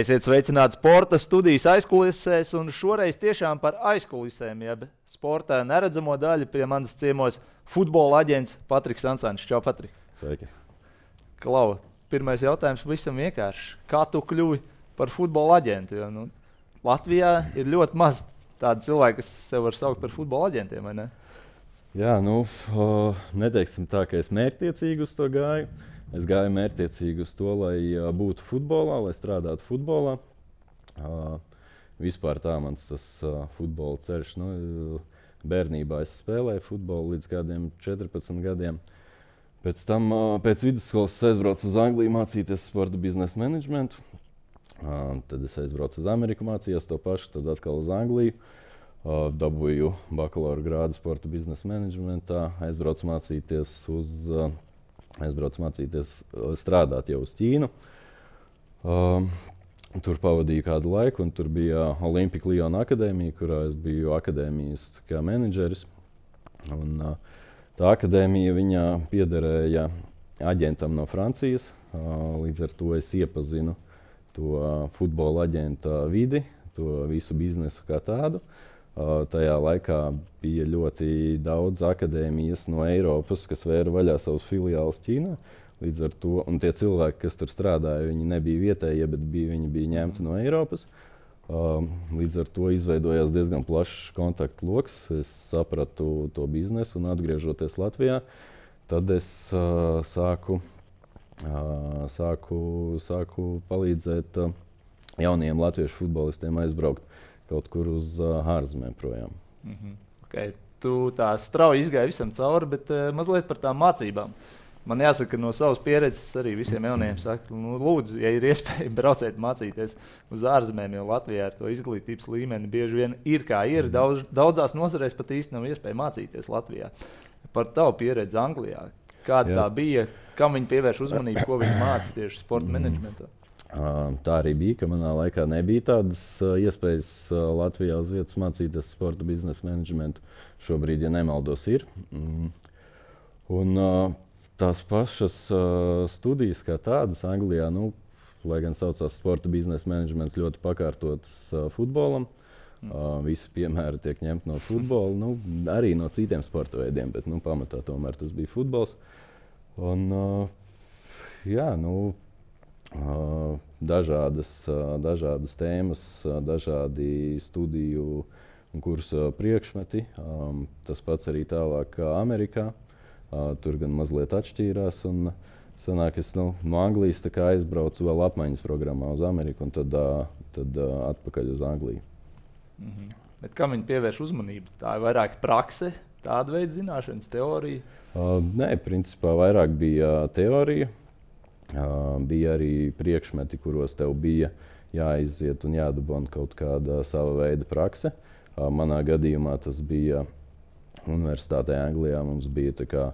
Esiet sveicināti sporta studijas aizkulisēs, un šoreiz tiešām par aizkulisēm, jeb sporta neredzamo daļu pie manas ciemos futbola aģents Patriks Ansāns. Čau, Patrik! Sveiki! Klau, pirmais jautājums visam vienkārši. Kā tu kļuvi par futbola aģentu? Jo, nu, Latvijā ir ļoti maz tādu cilvēku, kas sev var saukt par futbola aģentiem, vai ne? Jā, nu, neteiksim tā, ka es mērķtiecīgi uz to gāju. Es gāju mērķiecīgi uz to, lai uh, būtu futbolā, lai strādātu futbolā. Uh, vispār tā mans tas, uh, futbola ceļš. Nu, bērnībā es spēlēju futbolu līdz kādiem 14 gadiem. Pēc tam, pēc vidusskolas, es aizbraucu uz Angliju mācīties sporta biznesa menedžmentu. Tad es aizbraucu uz Ameriku, mācījos to pašu, tad atkal uz Angliju. Dabūju bakalaura grādu sporta biznesa menedžmentā, aizbraucu mācīties uz aizbraucu mācīties, uh, strādāt jau uz Ķīnu. Um, tur pavadīju kādu laiku, un tur bija Olimpika Liona akadēmija, kurā es biju akadēmijas menedžeris. Un, uh, tā akadēmija piederēja aģentam no Francijas. Uh, līdz ar to es iepazinu to futbola aģenta vidi, to visu biznesu kā tādu. Uh, Tajā laikā bija ļoti daudz akadēmijas no Eiropas, kas vēra vaļā savus filiālus Ķīnā. Līdz ar to tie cilvēki, kas tur strādāja, viņi nebija vietējie, bet bija, viņi bija ņemti no Eiropas. Līdz ar to izveidojās diezgan plašs kontaktu lokus. Es sapratu to biznesu un atgriežoties Latvijā, tad es uh, sāku, uh, sāku, sāku palīdzēt uh, jauniem latviešu futbolistiem aizbraukt kaut kur uz uh, ārzemēm projām. Mm -hmm. okay. Tu tā strauji izgāji visam cauri, bet uh, mazliet par tām mācībām. Man jāsaka, no savas pieredzes arī visiem jauniem saka, nu, lūdzu, ja ir iespēja brauciet mācīties uz ārzemēm, jo Latvijā ar to izglītības līmeni bieži vien ir kā ir. Mhm. Daudz, daudzās nozarēs pat īsti nav iespēja mācīties Latvijā. Par tavu pieredzi Anglijā. Kāda Jā. tā bija, kam viņi pievērš uzmanību, ko viņi mācīja tieši sporta mm. menedžmentā? Tā arī bija, ka manā laikā nebija tādas iespējas Latvijā uz vietas mācīties sporta biznesa menedžmentu. Šobrīd, ja nemaldos, ir. Mm. Un, tās pašas studijas, kā tādas Anglijā, nu, lai gan saucās sporta biznesa menedžments, ļoti pakārtotas futbolam. Mm. Visi piemēri tiek ņemti no futbola, nu, arī no citiem sporta veidiem, bet nu, pamatā tomēr tas bija futbols. Un, jā, nu, dažādas, dažādas tēmas, dažādi studiju un kursu priekšmeti. Tas pats arī tālāk Amerikā. Tur gan mazliet atšķīrās. Un, Sanāk, es nu, no Anglijas aizbraucu vēl apmaiņas programmā uz Ameriku un tad, tad atpakaļ uz Angliju. Mm -hmm. Bet kam viņi pievērš uzmanību? Tā ir vairāk prakse, tāda veida zināšanas, teorija? Uh, nē, principā vairāk bija teorija. Bija arī priekšmeti, kuros tev bija jāiziet un jādabūna kaut kāda sava veida prakse. Manā gadījumā tas bija Universitātē Anglijā. Mums bija tā kā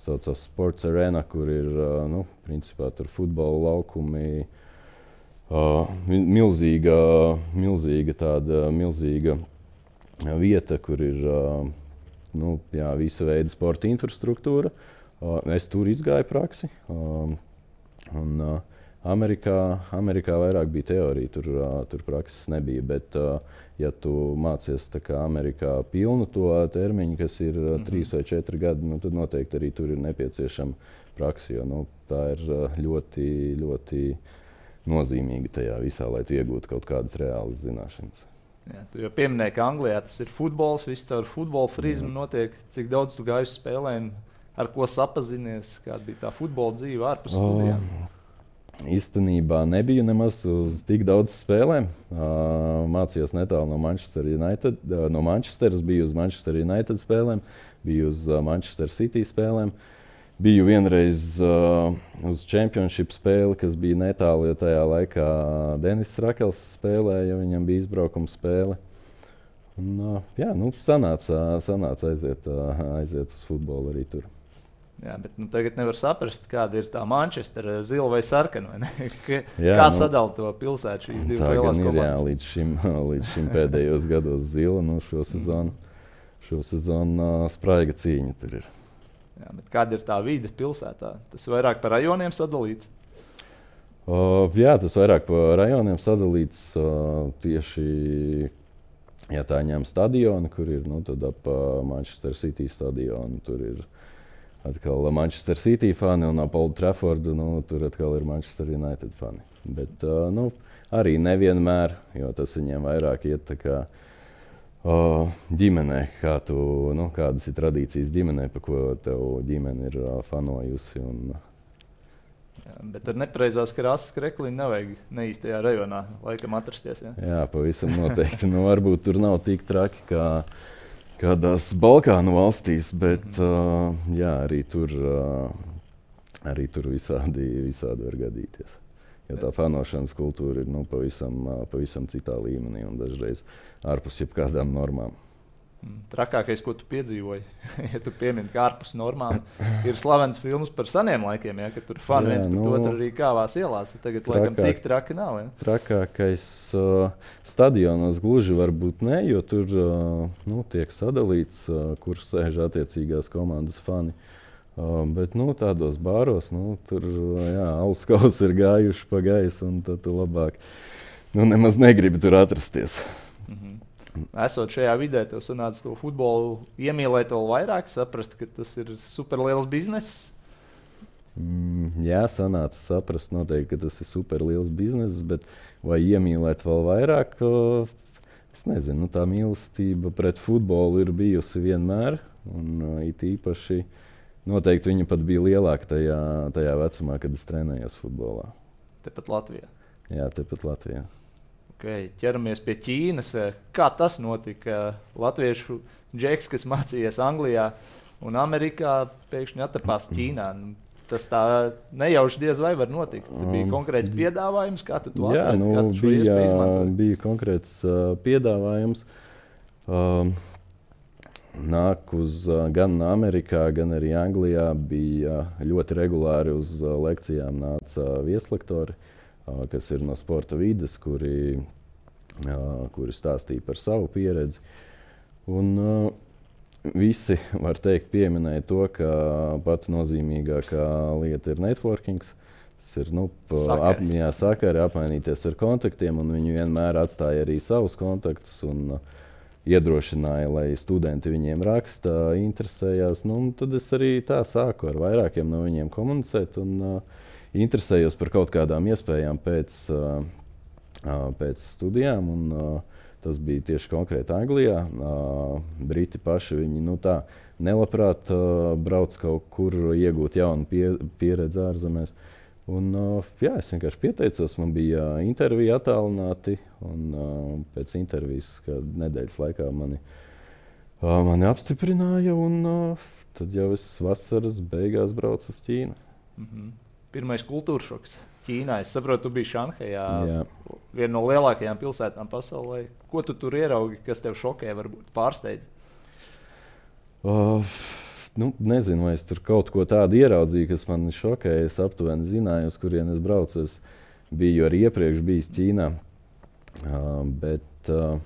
saucās sports arēna, kur ir nu, principā futbola laukumi. Uh, milzīga, milzīga, tāda, milzīga vieta, kur ir uh, nu, jā, visa veida sporta infrastruktūra. Uh, es tur izgāju praksi. Uh, Un, uh, Amerikā, Amerikā vairāk bija teorija, tur, uh, tur prakses nebija. Bet, uh, ja tu mācies Amerikā pilnu to termiņu, kas ir uh, mm -hmm. trīs vai četri gadi, nu, tad noteikti arī tur ir nepieciešama praksa. Jo nu, tā ir uh, ļoti, ļoti nozīmīga tajā visā, lai tu iegūtu kaut kādas reālas zināšanas. Jā, tu jau pieminēji, ka Anglijā tas ir futbols, viss caur futbola frizmu notiek. Cik daudz tu gāji uz spēlēm, ar ko sapazinies, kāda bija tā futbola dzīve ārpus studijām? Oh īstenībā nebiju nemaz uz tik daudz spēlēm. Uh, mācījos netālu no Manchester United. Uh, no Manchesteras biju uz Manchester United spēlēm, biju uz uh, Manchester City spēlēm. Biju vienreiz uh, uz Championship spēli, kas bija netālu, jo tajā laikā Denis Rakels spēlēja, viņam bija izbraukuma spēle. Un, uh, jā, nu, sanāca, sanāca aiziet, uh, aiziet uz futbolu arī tur. Jā, bet nu, tagad nevar saprast, kāda ir tā Manchester zila vai sarkana. Vai jā, kā nu, sadalīt to pilsētu šīs divas lielās ir, komandas? Jā, līdz šim, līdz šim pēdējos gados zila, nu šo sezonu, šo sezonu uh, spraiga cīņa tur ir. Jā, kāda ir tā vide pilsētā? Tas vairāk par rajoniem sadalīts. Uh, jā, tas vairāk pa rajoniem sadalīts uh, tieši. Ja tā ņem stadionu, kur ir nu, ap uh, Manchester City stadionu, tur ir atkal Manchester City fani un ap Old Traffordu nu, tur atkal ir Manchester United fani. Bet uh, nu, arī nevienmēr, jo tas viņiem vairāk iet tā kā uh, ģimenē, kā tu, nu, kādas ir tradīcijas ģimenē, pa ko tev ģimene ir uh, fanojusi. Un, Jā, bet ar nepareizās krāsas krekliņu nevajag ne īstajā rajonā laikam atrasties. Ja? Jā, pavisam noteikti. nu, varbūt tur nav tik traki kā kādās Balkānu valstīs, bet uh, jā, arī tur, uh, arī tur visādi, visādi var gadīties. Jo tā fanošanas kultūra ir nu, pavisam, pavisam citā līmenī un dažreiz ārpus jebkādām normām. Trakākais, ko tu piedzīvoji, ja tu piemini, ka ārpus normām ir slavens filmas par seniem laikiem, ja tur fani viens Jā, pret nu, otru arī kāvās ielās. Tagad, trakāk. laikam, tik traki nav. Ja? Trakākais uh, stadionos gluži varbūt ne, jo tur uh, nu, tiek sadalīts, uh, kur sēž attiecīgās komandas fani. Uh, bet nu, tādos bāros nu, tur alus kausi ir gājuši pa gaisu, un tad tu labāk nu, nemaz negribi tur atrasties. Esot šajā vidē, tev sanāca to futbolu iemīlēt vēl vairāk, saprast, ka tas ir superliels bizness. Mm, jā, sanāca saprast, noteikti, ka tas ir superliels bizness, bet vai iemīlēt vēl vairāk? Es nezinu, nu, tā mīlestība pret futbolu ir bijusi vienmēr, un it īpaši noteikti viņa pat bija lielāka tajā, tajā vecumā, kad es trenējos futbolā. Tepat Latvijā. Jā, tepat Latvijā. Okay, ķeramies pie Ķīnas. Kā tas notika? Latviešu džeks, kas mācījās Anglijā un Amerikā, pēkšņi atrapās Ķīnā. Nu, tas tā nejauši diez vai var notikt. Tur bija um, konkrēts piedāvājums, kā tu to jā, atradi, nu, bija, bija konkrēts uh, piedāvājums. Um, nāk uz uh, gan Amerikā, gan arī Anglijā. Bija uh, ļoti regulāri uz uh, lekcijām nāca uh, vieslektori. Uh, kas ir no sporta vidas, kuri, kuri stāstīja par savu pieredzi. Un, visi, var teikt, pieminēja to, ka pati nozīmīgākā lieta ir networking. Tas ir nu, apmaiņā sakari, apmainīties ar kontaktiem, un viņi vienmēr atstāja arī savus kontaktus. Un, uh, iedrošināja, lai studenti viņiem raksta, interesējās. Nu, tad es arī tā sāku ar vairākiem no viņiem komunicēt. Un, uh, interesējos par kaut kādām iespējām pēc, pēc studijām. Un, tas bija tieši konkrēti Anglijā. Briti paši viņi, nu, tā, nelabprāt brauc kaut kur iegūt jaunu pie, pieredzi ārzemēs. Un, jā, es vienkārši pieteicos, man bija intervija attālināti. Un, pēc intervijas, kad nedēļas laikā mani, mani apstiprināja, un tad jau es vasaras beigās braucu uz Ķīnu. Mm -hmm pirmais kultūras šoks Ķīnā. Es saprotu, tu biji Šanhajā, viena no lielākajām pilsētām pasaulē. Ko tu tur ieraugi, kas tev šokē, varbūt pārsteidz? Uh, nu, nezinu, vai es tur kaut ko tādu ieraudzīju, kas man šokēja. Es aptuveni zināju, uz kurien es braucu. Es biju arī iepriekš bijis Ķīnā. Uh, bet, uh,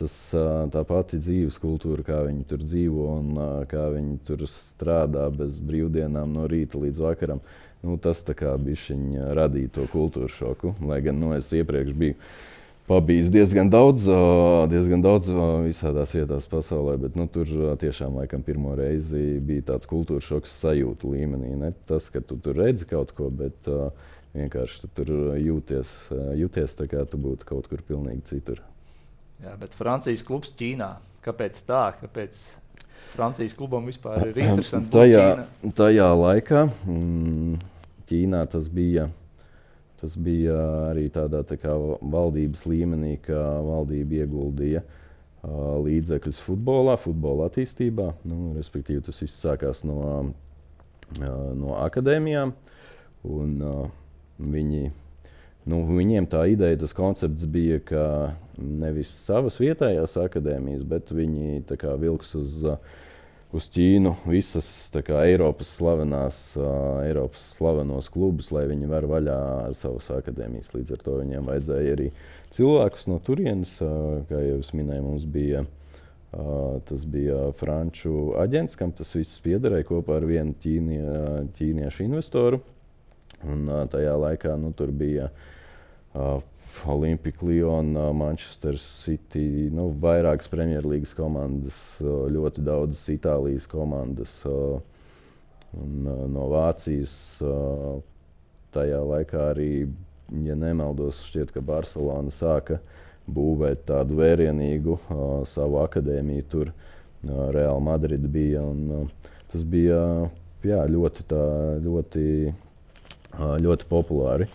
tas, tā pati dzīves kultūra, kā viņi tur dzīvo un kā viņi tur strādā bez brīvdienām no rīta līdz vakaram. Nu, tas bija radīja to kultūras šoku. Lai gan nu, es iepriekš biju pabijis diezgan daudz, diezgan daudz visādās vietās pasaulē, bet nu, tur tiešām laikam pirmo reizi bija tāds kultūras šoks sajūtu līmenī. Ne tas, ka tu tur redzi kaut ko, bet vienkārši tu tur jūties, jūties tā kā tu būtu kaut kur pilnīgi citur. Jā, bet Francijas klubs Ķīnā. Kāpēc tā? Kāpēc Francijas klubam vispār ir interesanti? Tajā, tajā laikā mm, Ķīnā tas bija. Tas bija arī tādā tā kā valdības līmenī, ka valdība ieguldīja uh, līdzekļus futbolā, futbola attīstībā. Nu, respektīvi, tas viss sākās no, uh, no akadēmijām. Un, uh, viņi Nu, viņiem tā ideja, tas koncepts bija, ka nevis savas vietējās akadēmijas, bet viņi kā, vilks uz, uz Ķīnu visas kā, Eiropas, slavenās, uh, Eiropas slavenos klubus, lai viņi var vaļā savas akadēmijas. Līdz ar to viņiem vajadzēja arī cilvēkus no turienes, uh, kā jau es minēju, mums bija. Uh, tas bija franču aģents, kam tas viss piederēja kopā ar vienu ķīnie, ķīniešu investoru. Un, uh, tajā laikā nu, tur bija uh, Olimpika, Liona, Manchester City, nu, vairākas Premjerlīgas komandas, ļoti daudzas Itālijas komandas un no Vācijas. Tajā laikā arī, ja nemaldos, šķiet, ka Barcelona sāka būvēt tādu vērienīgu savu akadēmiju. Tur Reāla Madrida bija. Un, tas bija jā, ļoti, tā, ļoti ļoti populāri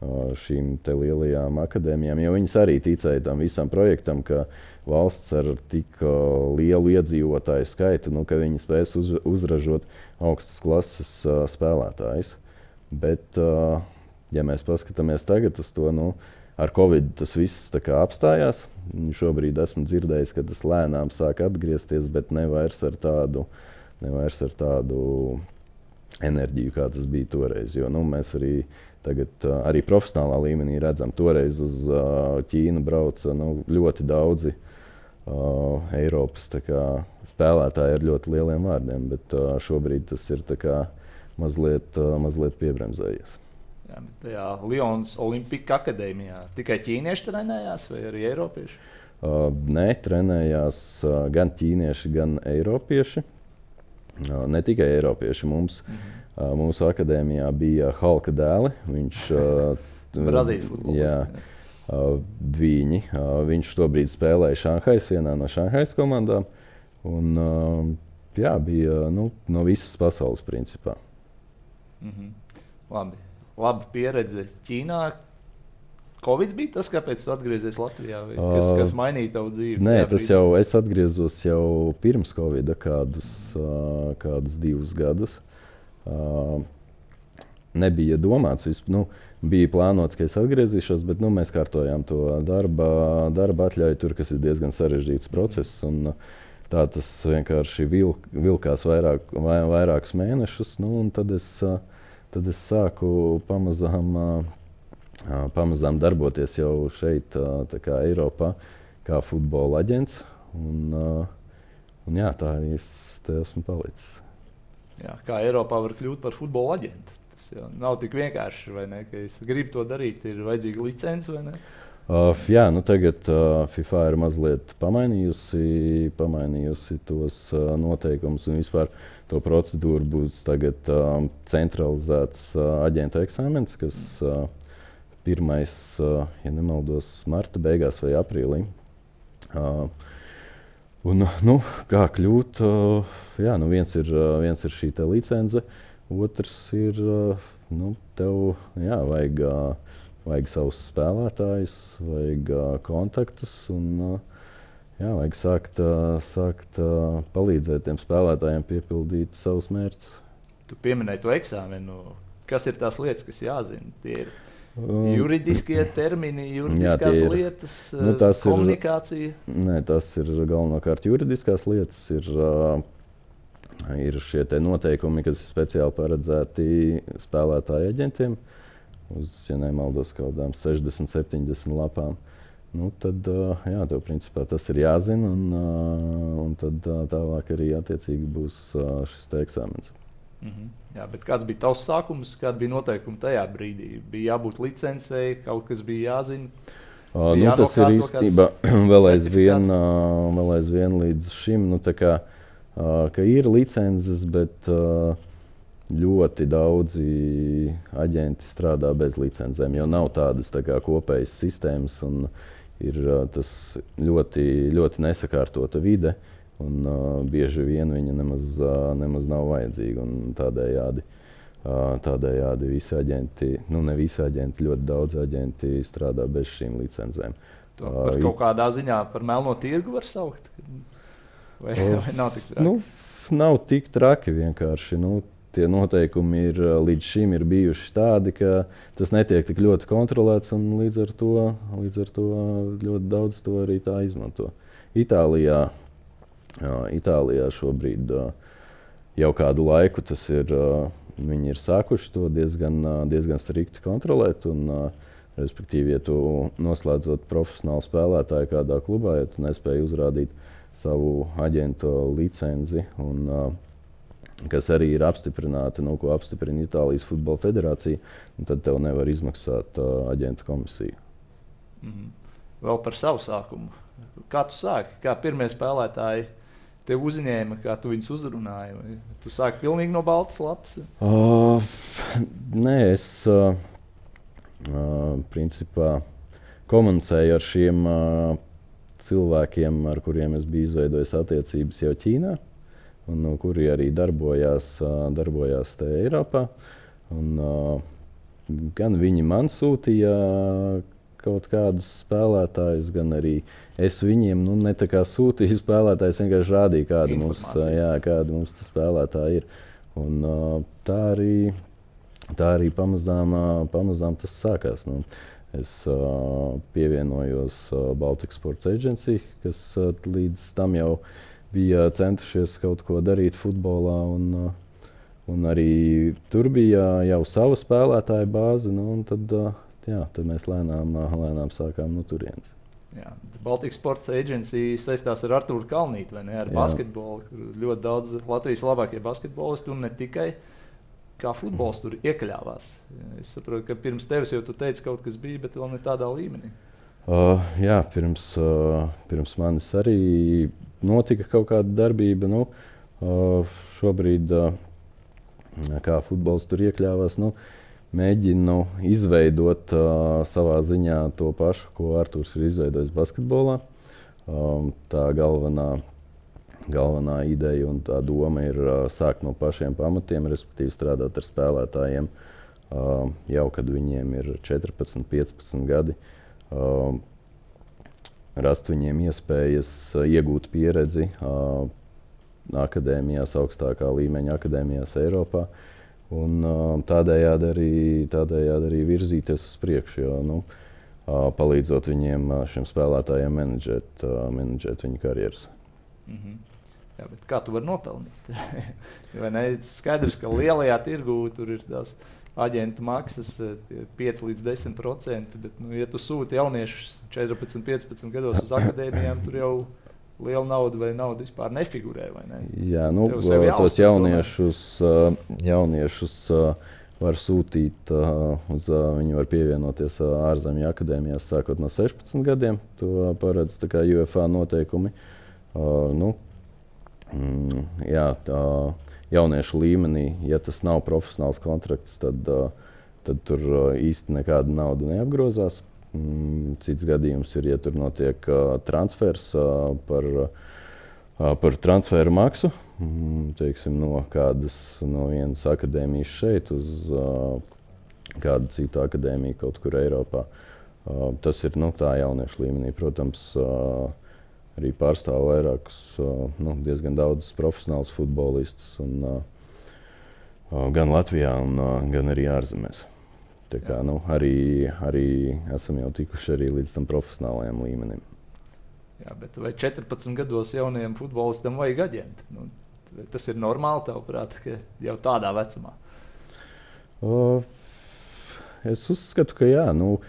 šīm lielajām akadēmijām, jo viņas arī ticēja tam visam projektam, ka valsts ar tik lielu iedzīvotāju skaitu, nu, ka viņi spēs uz, uzražot augstas klases spēlētājus. Bet, ja mēs paskatāmies tagad uz to, nu, ar Covid tas viss apstājās. Šobrīd esmu dzirdējis, ka tas lēnām sāk atgriezties, bet ne vairs ar tādu, ne vairs ar tādu enerģiju, kā tas bija toreiz. Jo nu, mēs arī tagad, uh, arī profesionālā līmenī redzam, toreiz uz uh, Ķīnu brauca nu, ļoti daudzi uh, Eiropas kā, spēlētāji ar ļoti lieliem vārdiem, bet uh, šobrīd tas ir kā, mazliet, uh, mazliet piebremzējies. Jā, tajā Lionas Olimpiskajā akadēmijā tikai ķīnieši trenējās vai arī eiropieši? Uh, nē, trenējās uh, gan ķīnieši, gan eiropieši. Ne tikai Eiropieši. Mums, -hmm. Mūsu akadēmijā bija Halka dēli. Viņš Brazīlijas Dvīņi. Viņš tobrīd spēlēja Šanhajas, vienā no Šanhajas komandām. Un, jā, bija nu, no visas pasaules principā. -hmm. Labi. Laba pieredze Ķīnā. Covid bija tas, kāpēc tu atgriezies Latvijā? Kas, kas mainīja tavu dzīvi? Nē, tas brīdī? jau es atgriezos jau pirms Covid, kādus, kādus divus gadus. Nebija domāts, vis, nu, bija plānots, ka es atgriezīšos, bet nu, mēs kārtojām to darba, darba atļauju, tur, kas ir diezgan sarežģīts process. Un, tā tas vienkārši vilk, vilkās vairāk, vai, vairākus mēnešus. Nu, tad, es, tad es sāku pamazām pamazām darboties jau šeit, kā Eiropā, kā futbola aģents. Un, un jā, tā arī es te esmu palicis. Jā, kā Eiropā var kļūt par futbola aģentu? Tas jau nav tik vienkārši, vai ne? Ka es gribu to darīt, ir vajadzīga licence vai ne? Uh, jā, nu tagad uh, FIFA ir mazliet pamainījusi, pamainījusi tos uh, noteikumus un vispār to procedūru būs tagad uh, centralizēts uh, aģenta eksāmens, kas uh, pirmais, ja nemaldos, marta beigās vai aprīlī. Un, nu, kā kļūt? Jā, nu viens, ir, viens ir šī licence, otrs ir, nu, tev jā, vajag, vajag savus spēlētājus, vajag kontaktus. Un, jā, vajag sākt, sākt palīdzēt tiem spēlētājiem piepildīt savus mērķus. Tu pieminēji to eksāmenu. Kas ir tās lietas, kas jāzina? Tie ir Juridiskie termini, juridiskās jā, ir, lietas, nu, komunikācija. Ir, nē, tas ir galvenokārt juridiskās lietas. Ir, uh, ir šie noteikumi, kas ir speciāli paredzēti spēlētāju aģentiem. Uz, ja nemaldos, kaut kādām 60, 70 lapām. Nu, tad uh, jā, tev principā tas ir jāzina, un, uh, un tad uh, tālāk arī attiecīgi būs šis eksāmens. Mm -hmm. Jā, kāds bija tavs sākums, kāda bija noteikumi tajā brīdī? Bija jābūt licencei, kaut kas bija jāzina. Uh, nu, tas ir īstenībā vēl aizvien, uh, vēl aizvien līdz šim. Nu, kā, uh, ir licences, bet uh, ļoti daudzi aģenti strādā bez licencēm, jo nav tādas tā kā, kopējas sistēmas un ir uh, tas ļoti, ļoti nesakārtota vide. Uh, Un, uh, bieži vien viņa nemaz, uh, nemaz nav vajadzīga. Tādējādi, uh, tādējādi visi aģenti, nu ne visi aģenti, ļoti daudz aģenti strādā bez šīm licencēm. To par kaut kādā ziņā par melno tirgu var saukt. Vai, vai nav tik traki? Nu, nav tik traki vienkārši. Nu, tie noteikumi ir līdz šim ir bijuši tādi, ka tas netiek tik ļoti kontrolēts, un līdz ar to, līdz ar to ļoti daudz to arī tā izmanto. Itālijā Itālijā šobrīd jau kādu laiku tas ir. Viņi ir sākuši to diezgan, diezgan strikti kontrolēt. Un, respektīvi, ja tu noslēdzot profesionālu spēlētāju kādā klubā, ja tu nespēji uzrādīt savu aģentu licenci un, kas arī ir apstiprināti, nu, ko apstiprina Itālijas Futbola Federācija, tad tev nevar izmaksāt uh, aģentu komisiju. Mm -hmm. Vēl par savu sākumu. Kā tu sāki? Kā pirmie spēlētāji tev uzņēma, kā tu viņus uzrunāji? Vai tu sāki pilnīgi no baltas lapas? Uh, nē, es uh, uh, principā komunicēju ar šiem uh, cilvēkiem, ar kuriem es biju izveidojis attiecības jau Ķīnā un no kuri arī darbojās, darbojās te Eiropā. Un, gan viņi man sūtīja kaut kādus spēlētājus, gan arī es viņiem nu, ne tā kā sūtīju spēlētājus, vienkārši rādīju, kāda mums, jā, kāda mums tas spēlētāji ir. Un, tā arī, tā arī pamazām, pamazām tas sākās. Nu, es pievienojos Baltikas Sports Agency, kas līdz tam jau bija centušies kaut ko darīt futbolā. Un, un arī tur bija jau sava spēlētāja bāze. Nu, tad, uh, jā, tad mēs lēnām, uh, lēnām sākām no turienes. Jā, Baltijas Sports aģentūra saistās ar Arthuru Kalnītu, vai ne? Ar Jā. basketbolu. Ļoti daudz Latvijas labākie basketbolisti un ne tikai kā futbols tur iekļāvās. Es saprotu, ka pirms tevis jau tu teici, ka kaut kas bija, bet vēl ne tādā līmenī. Uh, jā, pirms, uh, pirms manis arī notika kaut kāda darbība. Nu, šobrīd, kā futbols tur iekļāvās, nu, mēģinu izveidot savā ziņā to pašu, ko Arthurs ir izveidojis basketbolā. Tā galvenā, galvenā ideja un tā doma ir sākt no pašiem pamatiem, respektīvi strādāt ar spēlētājiem jau kad viņiem ir 14, 15 gadi rast viņiem iespējas iegūt pieredzi akadēmijās, augstākā līmeņa akadēmijās Eiropā. Un, tādējādi, arī, tādējādi arī virzīties uz priekšu, jo, nu, palīdzot viņiem, šiem spēlētājiem, menedžēt, menedžēt viņu karjeras. Mm -hmm. Jā, kā tu vari nopelnīt? Ne? Skaidrs, ka lielajā tirgū tur ir tās aģentu maksas 5 līdz 10 procenti. Bet, nu, ja tu sūti jauniešus 14, 15 gados uz akadēmijām, tur jau liela nauda vai nauda vispār nefigurē. Ne? Jā, nu, tos jauniešus, jauniešus var sūtīt, uz, viņi var pievienoties ārzemju akadēmijās sākot no 16 gadiem. To paredz UFA noteikumi. Nu, mm, jā, tā, jauniešu līmenī, ja tas nav profesionāls kontrakts, tad, tad tur īsti nekāda nauda neapgrozās. Mm, cits gadījums ir, ja tur notiek transfers par, par transferu maksu, mm, teiksim, no kādas no vienas akadēmijas šeit uz kādu citu akadēmiju kaut kur Eiropā. Tas ir nu, tā jauniešu līmenī. Protams, arī pārstāv vairākus, nu, diezgan daudzus profesionālus futbolistus. Un, gan Latvijā, un, gan arī ārzemēs. Tā kā, nu, arī, arī esam jau tikuši arī līdz tam profesionālajam līmenim. Jā, bet vai 14 gados jaunajam futbolistam vajag aģentu? Nu, tas ir normāli, tavuprāt, ka jau tādā vecumā? O, es uzskatu, ka jā. Nu,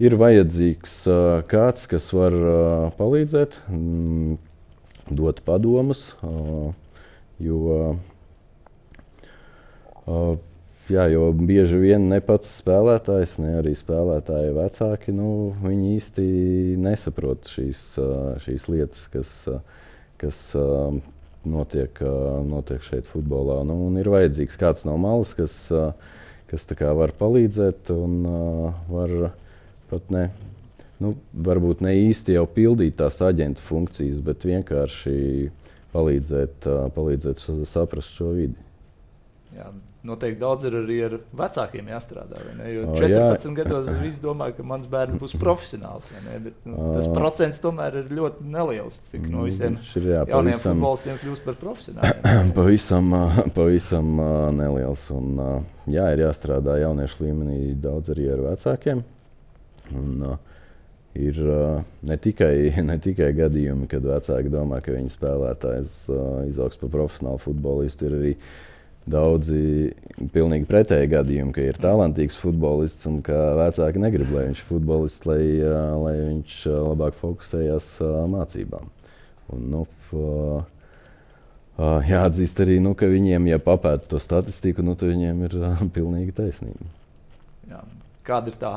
ir vajadzīgs uh, kāds, kas var uh, palīdzēt, mm, dot padomus. Uh, jo Jā, jo bieži vien ne pats spēlētājs, ne arī spēlētāji vecāki, nu, īsti nesaprot šīs, šīs lietas, kas, kas notiek, notiek šeit futbolā. Nu, ir vajadzīgs kāds no malas, kas, kas var palīdzēt un var pat ne. Nu, varbūt ne īsti jau pildīt tās aģenta funkcijas, bet vienkārši palīdzēt, palīdzēt saprast šo vidi. Jā, Noteikti daudz ir arī ar vecākiem jāstrādā. Jo oh, 14 jā. gados viss domā, ka mans bērns būs profesionāls. Bet, nu, tas procents tomēr ir ļoti neliels. Cik no visiem ir, jā, jauniem pavisam, futbolistiem kļūst par profesionāļiem? pavisam, pavisam neliels. Un, jā, ir jāstrādā jauniešu līmenī daudz arī ar vecākiem. Un, ir ne tikai, ne tikai gadījumi, kad vecāki domā, ka viņa spēlētājs izaugs par profesionālu futbolistu. Ir arī daudzi pilnīgi pretēji gadījumi, ka ir talantīgs futbolists un ka vecāki negrib, lai viņš ir futbolists, lai, lai viņš labāk fokusējas mācībām. Un, nu, jāatzīst arī, nu, ka viņiem, ja papēta to statistiku, nu, tad viņiem ir pilnīgi taisnība. Jā. Kāda ir tā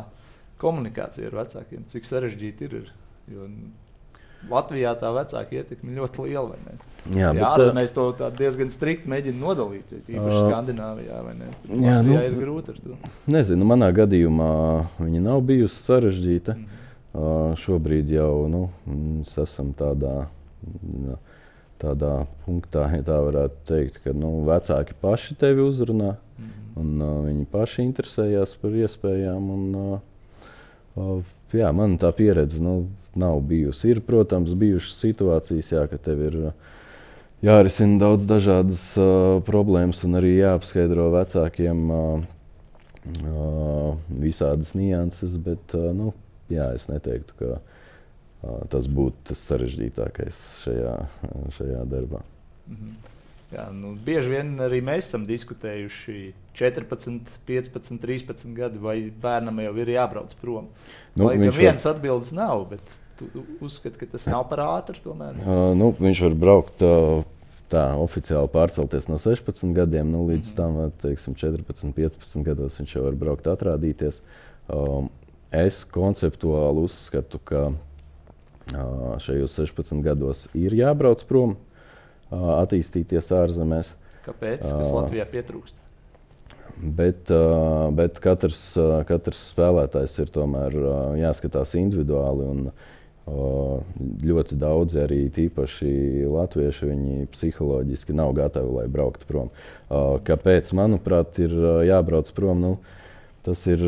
komunikācija ar vecākiem? Cik sarežģīti ir? Jo Latvijā tā vecāka ietekme ļoti liela. Jā, jā bet, mēs to diezgan strikti mēģinām nodalīt. Īpaši uh, Skandināvijā, vai ne? Jā, nu, ir grūti ar to. Nezinu, manā gadījumā viņa nav bijusi sarežģīta. Mm uh, šobrīd jau nu, mēs esam tādā. Nu, tādā punktā, ja tā varētu teikt, ka nu, vecāki paši tevi uzrunā, mm -hmm. un uh, viņi paši interesējās par iespējām. Un, uh, uh, jā, man tā pieredze nu, nav bijusi. Ir, protams, bijušas situācijas, jā, ka tev ir jārisina daudz dažādas uh, problēmas, un arī jāapskaidro vecākiem uh, uh, visādas nianses. Bet uh, nu, jā, es neteiktu, ka uh, tas būtu tas sarežģītākais šajā, šajā darbā. -hmm. Jā, nu, bieži vien arī mēs esam diskutējuši 14, 15, 13 gadi, vai bērnam jau ir jābrauc prom. Nu, Lai gan viens var... atbildes nav, bet uzskati, ka tas nav par ātru? Uh, nu, viņš var braukt. Uh, Tā oficiāli pārcelties no 16 gadiem nu, līdz -hmm. tam teiksim, 14, 15 gados viņš jau var braukt, atrādīties. Um, es konceptuāli uzskatu, ka uh, šajos 16 gados ir jābrauc prom, uh, attīstīties ārzemēs. Kāpēc? Kas Latvijā pietrūkst? Bet, uh, bet katrs, uh, katrs spēlētājs ir tomēr uh, jāskatās individuāli. Un, Ļoti daudzi arī tīpaši latvieši, viņi psiholoģiski nav gatavi, lai brauktu prom. Kāpēc, manuprāt, ir jābrauc prom? Nu, tas ir.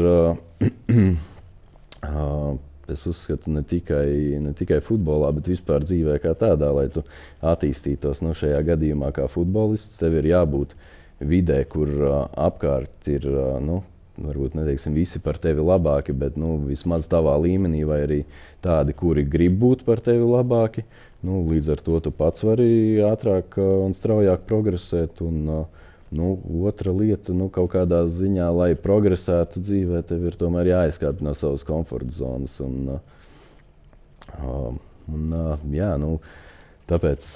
Es uzskatu, ne tikai, ne tikai futbolā, bet vispār dzīvē kā tādā, lai tu attīstītos. Nu, šajā gadījumā, kā futbolists, tev ir jābūt vidē, kur apkārt ir nu, varbūt neteiksim visi par tevi labāki, bet nu, vismaz tavā līmenī, vai arī tādi, kuri grib būt par tevi labāki. Nu, līdz ar to tu pats vari ātrāk un straujāk progresēt. Un, nu, otra lieta, nu, kaut kādā ziņā, lai progresētu dzīvē, tev ir tomēr jāizkāpj no savas komforta zonas. Un, un, jā, nu, tāpēc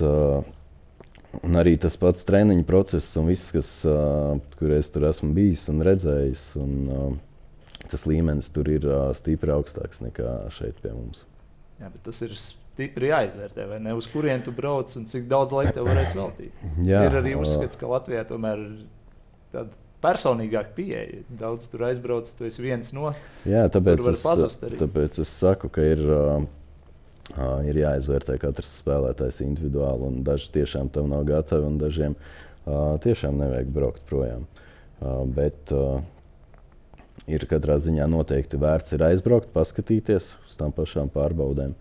Un arī tas pats treniņu process un viss, kas, uh, kur es tur esmu bijis un redzējis, un, uh, tas līmenis tur ir uh, stipri augstāks nekā šeit pie mums. Jā, bet tas ir stipri jāizvērtē, vai ne? Uz kurien tu brauc un cik daudz laika tev varēs veltīt. Jā, ir arī uzskats, ka Latvijā tomēr tāda personīgāka pieeja. Daudz tur aizbrauc, tu esi viens no. Jā, tāpēc, es, tāpēc es saku, ka ir. Uh, ir jāizvērtē katrs spēlētājs individuāli, un daži tiešām tam nav gatavi, un dažiem tiešām nevajag braukt projām. Bet ir katrā ziņā noteikti vērts ir aizbraukt, paskatīties uz tām pašām pārbaudēm.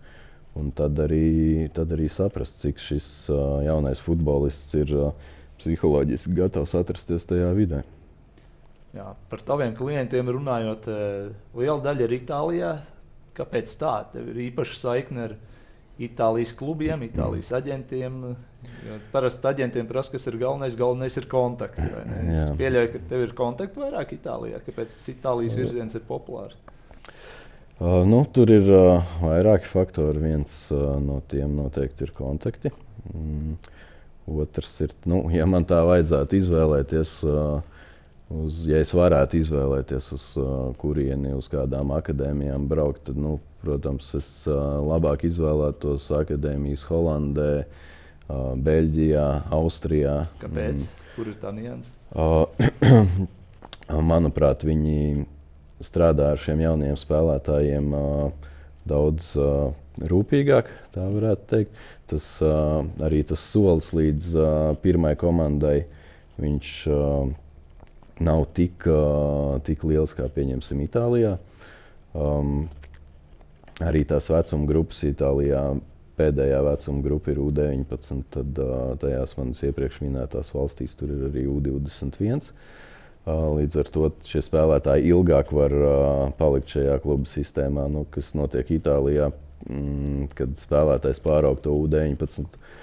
Un tad arī, tad arī saprast, cik šis jaunais futbolists ir psiholoģiski gatavs atrasties tajā vidē. Jā, par taviem klientiem runājot, liela daļa ir Itālijā, Kāpēc tā? Tev ir īpaša saikne ar Itālijas klubiem, Itālijas aģentiem. Parasti aģentiem prasa, kas ir galvenais. Galvenais ir kontakti. Es pieļauju, ka tev ir kontakti vairāk Itālijā. Kāpēc tas Itālijas virziens ir populārs? Uh, nu, tur ir uh, vairāki faktori. Viens uh, no tiem noteikti ir kontakti. Mm. Otrs ir, nu, ja man tā vajadzētu izvēlēties, uh, Uz, ja es varētu izvēlēties, uz uh, kurieni, uz kādām akadēmijām braukt, tad, nu, protams, es uh, labāk izvēlētos akadēmijas Holandē, uh, Beļģijā, Austrijā. Kāpēc? Mm. Kur ir tā nianses? Uh, manuprāt, viņi strādā ar šiem jauniem spēlētājiem uh, daudz uh, rūpīgāk, tā varētu teikt. Tas, uh, arī tas solis līdz uh, pirmai komandai. Viņš, uh, nav tik, tik liels kā pieņemsim Itālijā. Um, arī tās vecuma grupas Itālijā. Pēdējā vecuma grupa ir U-19, tad tajās manas iepriekš minētās valstīs tur ir arī U-21. Uh, līdz ar to šie spēlētāji ilgāk var palikt šajā kluba sistēmā, nu, kas notiek Itālijā, mm, kad spēlētājs pāraug to U-19 uh,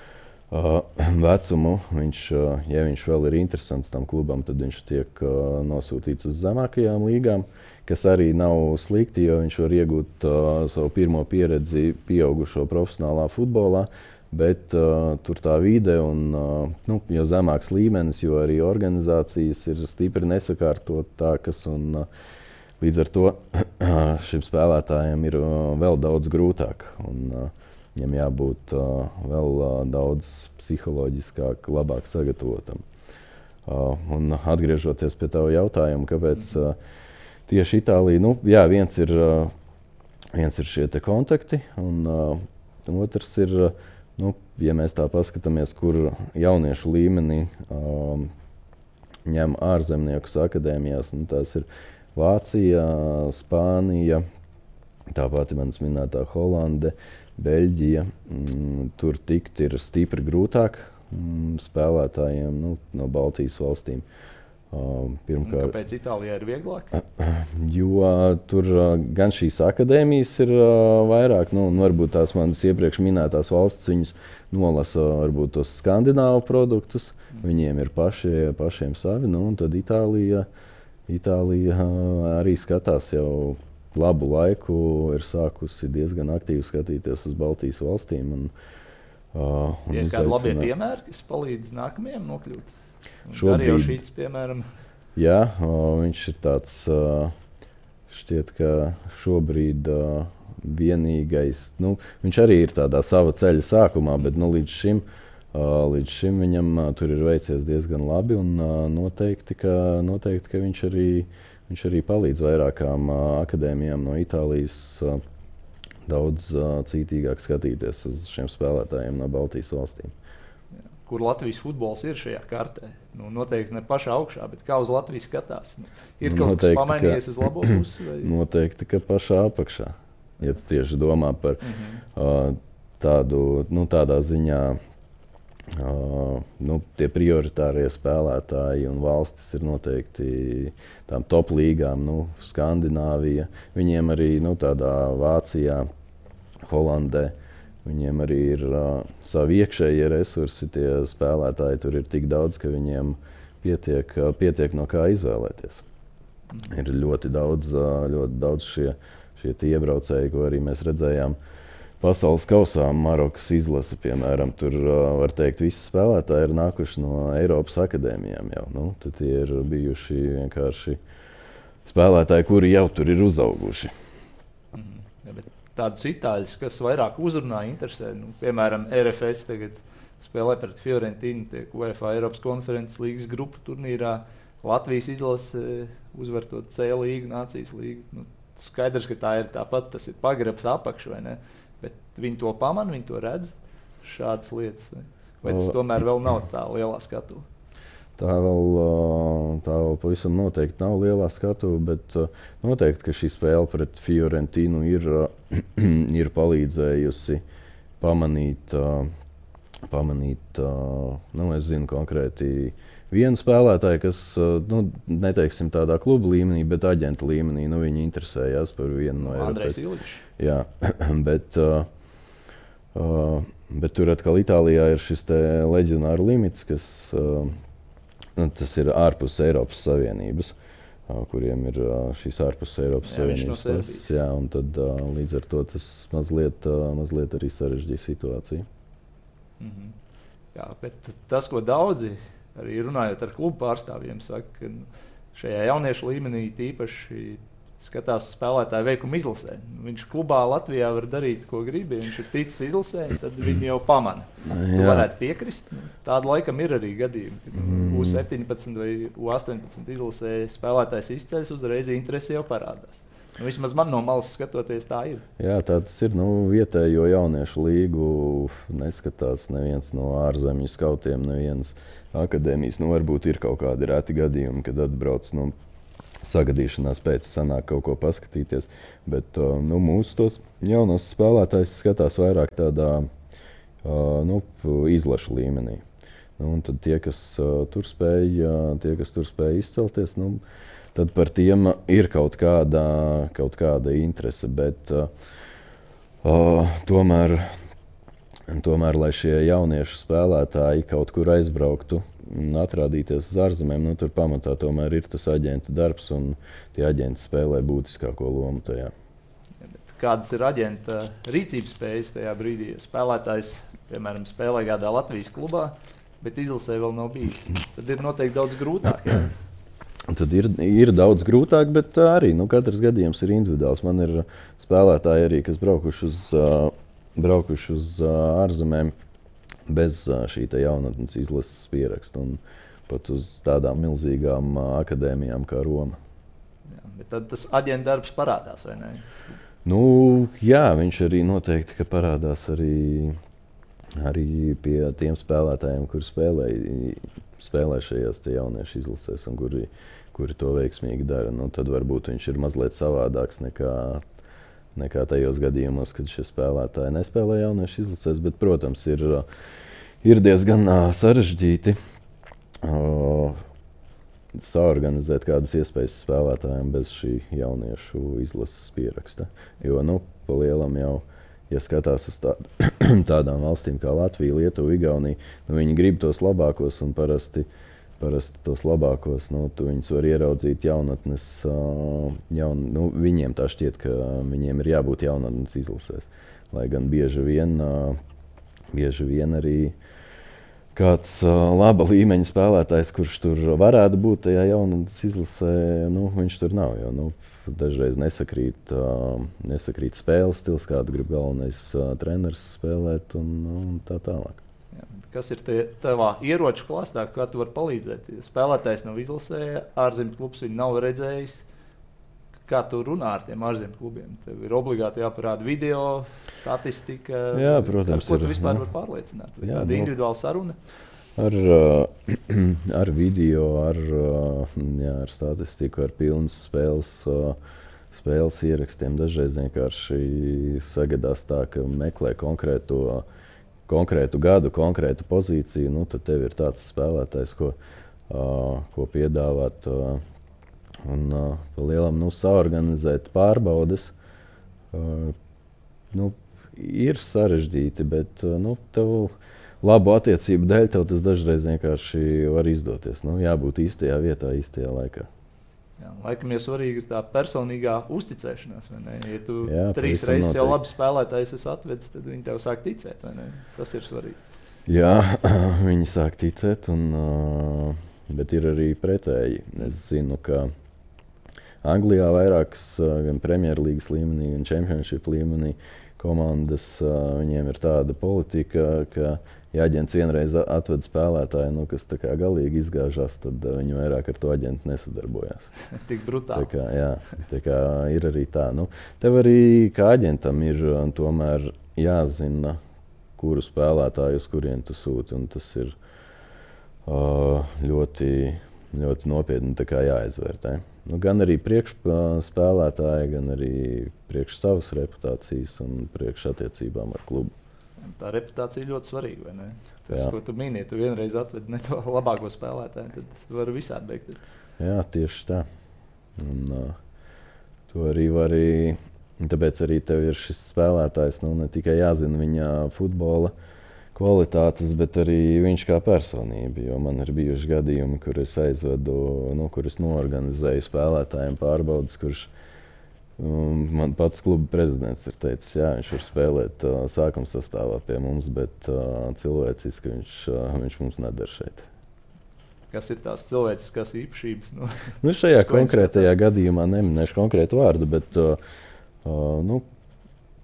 vecumu, viņš, uh, ja viņš vēl ir interesants tam klubam, tad viņš tiek uh, nosūtīts uz zemākajām līgām, kas arī nav slikti, jo viņš var iegūt savu pirmo pieredzi pieaugušo profesionālā futbolā. Bet uh, tur tā vide un uh, nu, jo zemāks līmenis, jo arī organizācijas ir stipri nesakārtotākas. Un, uh, līdz ar to šim spēlētājam ir uh, vēl daudz grūtāk. Un, uh, viņam jābūt uh, vēl uh, daudz psiholoģiskāk, labāk sagatavotam. Uh, un atgriežoties pie tā jautājuma, kāpēc uh, tieši Itālija, nu, jā, viens ir, uh, viens ir šie kontakti, un uh, otrs ir, uh, nu, ja mēs tā paskatāmies, kur jauniešu līmenī um, ņem ārzemniekus akadēmijās, nu, tās ir Vācija, Spānija, tāpat manas minētā Holande, Beļģija. Mm, tur tikt ir stipri grūtāk mm, spēlētājiem nu, no Baltijas valstīm. Pirmkārt, kāpēc Itālijā ir vieglāk? Jo tur gan šīs akadēmijas ir vairāk, nu, un varbūt tās manas iepriekš minētās valsts, viņas nolasa varbūt tos skandināvu produktus, mm. viņiem ir paši, pašiem savi, nu, un tad Itālija, Itālija arī skatās jau labu laiku, ir sākusi diezgan aktīvi skatīties uz Baltijas valstīm. Un, uh, un ir kādi labi piemēri, kas palīdz nākamajam nokļūt? Šobrīd, arī šīs, piemēram, jā, o, viņš ir tāds, šķiet, ka šobrīd vienīgais, nu, viņš arī ir tādā sava ceļa sākumā, bet nu, līdz šim. Uh, līdz šim viņam uh, tur ir veicies diezgan labi, un uh, noteikti, ka, noteikti, ka viņš, arī, viņš arī palīdz vairākām akadēmijām no Itālijas daudz cītīgāk skatīties uz šiem spēlētājiem no Baltijas valstīm kur Latvijas futbols ir šajā kartē. Nu, noteikti ne pašā augšā, bet kā uz Latvijas skatās. Nu, ir kaut noteikti, kas pamainījies uz labo pusi? Vai? Noteikti, ka pašā apakšā. Ja tu tieši domā par mm -hmm. uh, tādu, nu, tādā ziņā, uh, nu, tie prioritārie spēlētāji un valstis ir noteikti tām top līgām, nu, Skandināvija. Viņiem arī nu, tādā Vācijā, Holandē. Uh, Viņiem arī ir uh, savi iekšējie resursi, tie spēlētāji tur ir tik daudz, ka viņiem pietiek, uh, pietiek no kā izvēlēties. Mm. Ir ļoti daudz, uh, ļoti daudz šie, šie iebraucēji, ko arī mēs redzējām. Pasaules kausā Marokas izlase, piemēram, tur uh, var teikt, visi spēlētāji ir nākuši no Eiropas akadēmijām. Jau, nu, tie ir bijuši vienkārši spēlētāji, kuri jau tur ir uzauguši tādus itāļus, kas vairāk uzrunā, interesē. Nu, piemēram, RFS tagad spēlē pret Fiorentinu, tiek UEFA Eiropas konferences līgas grupu turnīrā. Latvijas izlase uzvar to C līgu, Nācijas līgu. Nu, skaidrs, ka tā ir tāpat, tas ir pagrabs apakš, vai ne? Bet viņi to pamana, viņi to redz, šādas lietas. Vai, tas tomēr vēl nav tā lielā skatuvē? Tā vēl, tā vēl pavisam noteikti nav lielā skatuve, bet noteikti šī spēle pret Fiorentinu ir, ir palīdzējusi pamanīt, pamanīt nu, es zinu konkrēti vienu spēlētāju, kas, nu, neteiksim tādā kluba līmenī, bet aģenta līmenī, nu, viņi interesējās par vienu no Andrejs Ilīčs. Jā, bet, uh, bet tur atkal Itālijā ir šis leģionāru limits, kas uh, nu, tas ir ārpus Eiropas Savienības. Kuriem ir šīs ārpus Eiropas jā, Savienības puses. Jā, un tad līdz ar to tas mazliet, mazliet arī sarežģīja situāciju. Mm -hmm. Jā, bet tas, ko daudzi arī runājot ar klubu pārstāvjiem, saka, ka šajā jauniešu līmenī tīpaši skatās spēlētāju veikumu izlasē. Viņš klubā Latvijā var darīt, ko grib. Viņš ir ticis izlasē, tad viņi jau pamana. Jūs varētu piekrist. Nu, tāda laikam ir arī gadījumi, kad mm. U17 vai U18 izlasē spēlētājs izceļas, uzreiz interesi jau parādās. Nu, vismaz man no malas skatoties, tā ir. Jā, tā tas ir. Nu, vietējo jauniešu līgu neskatās neviens no ārzemju skautiem, neviens akadēmijas. Nu, varbūt ir kaut kādi reti gadījumi, kad atbrauc no nu, sagadīšanās pēc sanāk kaut ko paskatīties. Bet nu, mūsu tos jaunos spēlētājus skatās vairāk tādā nu, izlašu līmenī. Nu, tad tie, kas tur spēja, tie, kas tur spēja izcelties, nu, tad par tiem ir kaut kāda, kaut kāda interese. Bet, uh, tomēr, tomēr, lai šie jauniešu spēlētāji kaut kur aizbrauktu, atrādīties uz ārzemēm, nu, tur pamatā tomēr ir tas aģenta darbs, un tie aģenti spēlē būtiskāko lomu tajā. Kādas ir aģenta rīcības spējas tajā brīdī? Spēlētājs piemēram, spēlē kādā Latvijas klubā, bet izlasē vēl nav bijis. Tad ir noteikti daudz grūtāk. Jā. Tad ir, ir daudz grūtāk, bet arī nu, katrs gadījums ir individuāls. Man ir spēlētāji, arī, kas braukuši uz, uh, braukuši uz ārzemēm bez šī jaunatnes izlases pieraksta. Un pat uz tādām milzīgām akadēmijām kā Roma. Jā, tad tas aģenta darbs parādās, vai ne? Nu, jā, viņš arī noteikti parādās arī, arī pie tiem spēlētājiem, kuriem spēlē, spēlē šajās jauniešu izlasēs, un kuri, kuri to veiksmīgi dara. Nu, tad varbūt viņš ir mazliet savādāks nekā, nekā tajos gadījumos, kad šie spēlētāji nespēlē jauniešu izlasēs. Bet, protams, ir, ir diezgan sarežģīti. Uh, saorganizēt kādas iespējas spēlētājiem bez šī jauniešu izlases pieraksta. Jo, nu, pa lielam jau, ja skatās uz tā, tādām valstīm kā Latvija, Lietuva, Igaunija, nu, viņi grib tos labākos un parasti. Parasti tos labākos, nu, tu viņus var ieraudzīt jaunatnes. Jaun, nu, viņiem tā šķiet, ka viņiem ir jābūt jaunatnes izlasēs. Lai gan bieži vien, bieži vien arī kāds laba līmeņa spēlētājs, kurš tur varētu būt tajā jaunatnes izlasē, nu, viņš tur nav. Jo, nu, dažreiz nesakrīt, nesakrīt spēles stils, kādu grib galvenais treneris spēlēt, un, un tā tālāk. Kas ir tie, tavā ieroču klāstā, kā tu vari palīdzēt? Spēlētājs nav izlasē, ārzemju klubs viņu nav redzējis kā tu runā ar tiem ārzemju klubiem. Tev ir obligāti jāparāda video, statistika. Jā, protams, ar ko tu vispār vari pārliecināt. Jā, tāda nu, individuāla saruna. Ar, ar video, ar, jā, ar statistiku, ar pilnas spēles, uh, spēles ierakstiem. Dažreiz vienkārši sagadās tā, ka meklē konkrēto, konkrētu gadu, konkrētu pozīciju. Nu, tad tev ir tāds spēlētājs, ko, uh, ko piedāvāt. Uh, Un uh, lielam nu, saorganizēt pārbaudes uh, nu, ir sarežģīti, bet uh, nu, tev labu attiecību dēļ tev tas dažreiz vienkārši var izdoties. Nu, jābūt īstajā vietā, īstajā laikā. Jā, laikam jau svarīgi ir tā personīgā uzticēšanās. Ja tu Jā, trīs reizes noteikti. jau labi spēlētājs esi atvedis, tad viņi tev sāk ticēt. Tas ir svarīgi. Jā, viņi sāk ticēt, un, bet ir arī pretēji. Es zinu, ka Anglijā vairākas gan Premjerlīgas līmenī, gan Championship līmenī komandas. Viņiem ir tāda politika, ka, ja aģents vienreiz atved spēlētāju, nu, kas galīgi izgāžās, tad viņi vairāk ar to aģentu nesadarbojās. Tik brutāli. Tā kā, jā, tā kā ir arī tā. Nu, tev arī kā aģentam ir tomēr jāzina, kuru spēlētāju uz kurien tu sūti. Tas ir uh, ļoti, ļoti nopietni jāizvērtē. Nu, gan arī priekšspēlētāji, gan arī priekš savas reputācijas un priekš attiecībām ar klubu. Tā reputācija ļoti svarīga. Tas, Jā. ko tu minēji, tu vienreiz atvedi ne to labāko spēlētāju, tad var visādi beigties. Jā, tieši tā. Un, uh, to arī var. Tāpēc arī tev ir šis spēlētājs, nu, ne tikai jāzina viņa futbola kvalitātes, bet arī viņš kā personība. Jo man ir bijuši gadījumi, kur es aizvedu, nu, kur es noorganizēju spēlētājiem pārbaudas, kurš um, man pats kluba prezidents ir teicis, ka viņš var spēlēt uh, sākuma sastāvā pie mums, bet uh, cilvēciski viņš, uh, viņš mums nedara šeit. Kas ir tās cilvēciskas īpašības? Nu, nu šajā konkrētajā gadījumā neminēšu konkrētu vārdu, bet uh, nu,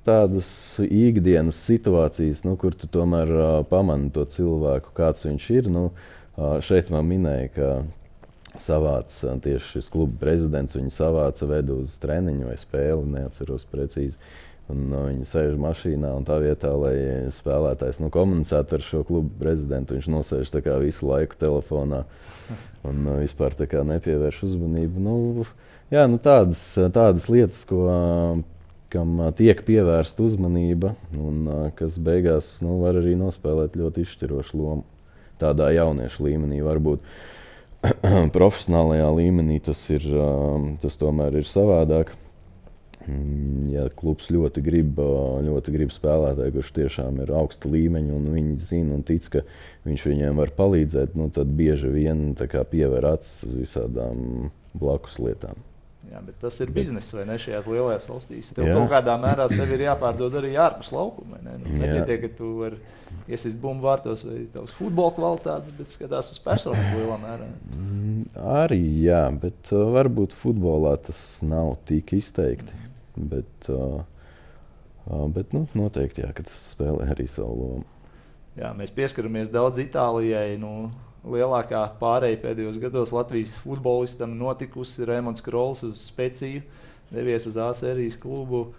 tādas ikdienas situācijas, nu, kur tu tomēr uh, pamani to cilvēku, kāds viņš ir. Nu, uh, šeit man minēja, ka savāca tieši šis kluba prezidents. Viņu savāca vedu uz treniņu vai spēli, neatceros precīzi. Un, uh, viņi sēž mašīnā un tā vietā, lai spēlētājs nu, komunicētu ar šo klubu prezidentu, viņš nosēž visu laiku telefonā un uh, vispār nepievērš uzmanību. Nu, jā, nu, tādas, tādas lietas, ko. Uh, kam tiek pievērsta uzmanība un kas beigās nu, var arī nospēlēt ļoti izšķirošu lomu. Tādā jauniešu līmenī varbūt profesionālajā līmenī tas, ir, tas tomēr ir savādāk. Mm, ja klubs ļoti grib, ļoti grib spēlētāju, kurš tiešām ir augsta līmeņa, un viņi zina un tic, ka viņš viņiem var palīdzēt, nu, tad bieži vien pievēr acis visādām blakus lietām. Jā, bet tas ir bizness vai ne šajās lielajās valstīs. Tev jā. kaut kādā mērā sev ir jāpārdod arī ārpus laukuma. Ne? Nu, nepietiek, ka tu vari iesist bumbu vārtos vai tavs futbola kvalitātes, bet skatās uz personību lielā mērā. Mm, arī jā, bet uh, varbūt futbolā tas nav tik izteikti. Mm. Bet, uh, uh, bet nu, noteikti jā, tas spēlē arī savu lomu. Jā, mēs pieskaramies daudz Itālijai. Nu, lielākā pārējai pēdējos gados Latvijas futbolistam notikusi Rēmons Krols uz Spēciju, devies uz A-sērijas klubu.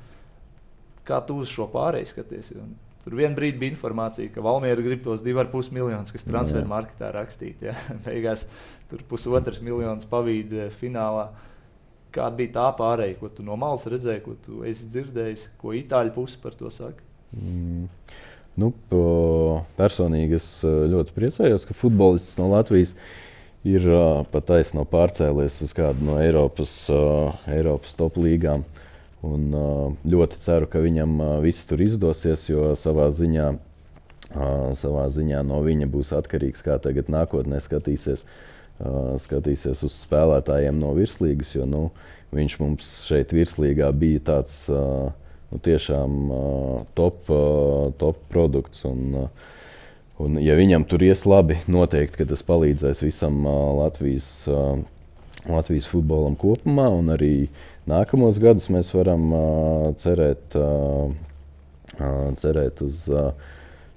Kā tu uz šo pārēju skaties? Un tur vienā brīdī bija informācija, ka Valmiera grib tos 2,5 miljonus, kas transferu marketā rakstīt. Ja? Beigās tur pusotras miljonus pavīd finālā. Kāda bija tā pārējai, ko tu no malas redzēji, ko tu esi dzirdējis, ko itāļu puse par to saka? Mm. Nu, personīgi es ļoti priecājos, ka futbolists no Latvijas ir pat taisno pārcēlies uz kādu no Eiropas, Eiropas top līgām. Un, ļoti ceru, ka viņam viss tur izdosies, jo savā ziņā, savā ziņā no viņa būs atkarīgs, kā tagad nākotnē skatīsies, skatīsies uz spēlētājiem no virslīgas. Jo nu, viņš mums šeit virslīgā bija tāds uh, nu, tiešām uh, top, uh, top produkts. Un, uh, un, ja viņam tur ies labi, noteikti tas palīdzēs visam uh, Latvijas, uh, Latvijas futbolam kopumā. Un arī nākamos gadus mēs varam uh, cerēt, uh, uh, cerēt uz. Uh,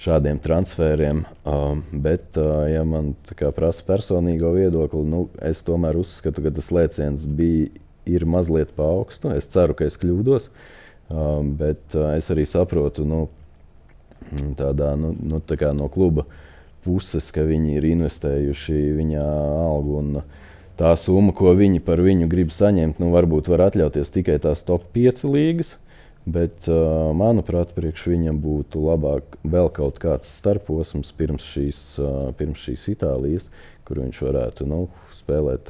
šādiem transferiem. Uh, bet, uh, ja man prasa personīgo viedokli, nu, es tomēr uzskatu, ka tas lēciens bija mazliet pa augstu. Es ceru, ka es kļūdos. Uh, Um, bet uh, es arī saprotu, nu, tādā, nu, nu, tā no kluba puses, ka viņi ir investējuši viņa algu. Un, tā summa, ko viņi par viņu grib saņemt, nu, varbūt var atļauties tikai tās top 5 līgas. Bet, uh, manuprāt, priekš viņam būtu labāk vēl kaut kāds starposms pirms šīs, uh, pirms šīs Itālijas, kur viņš varētu nu, spēlēt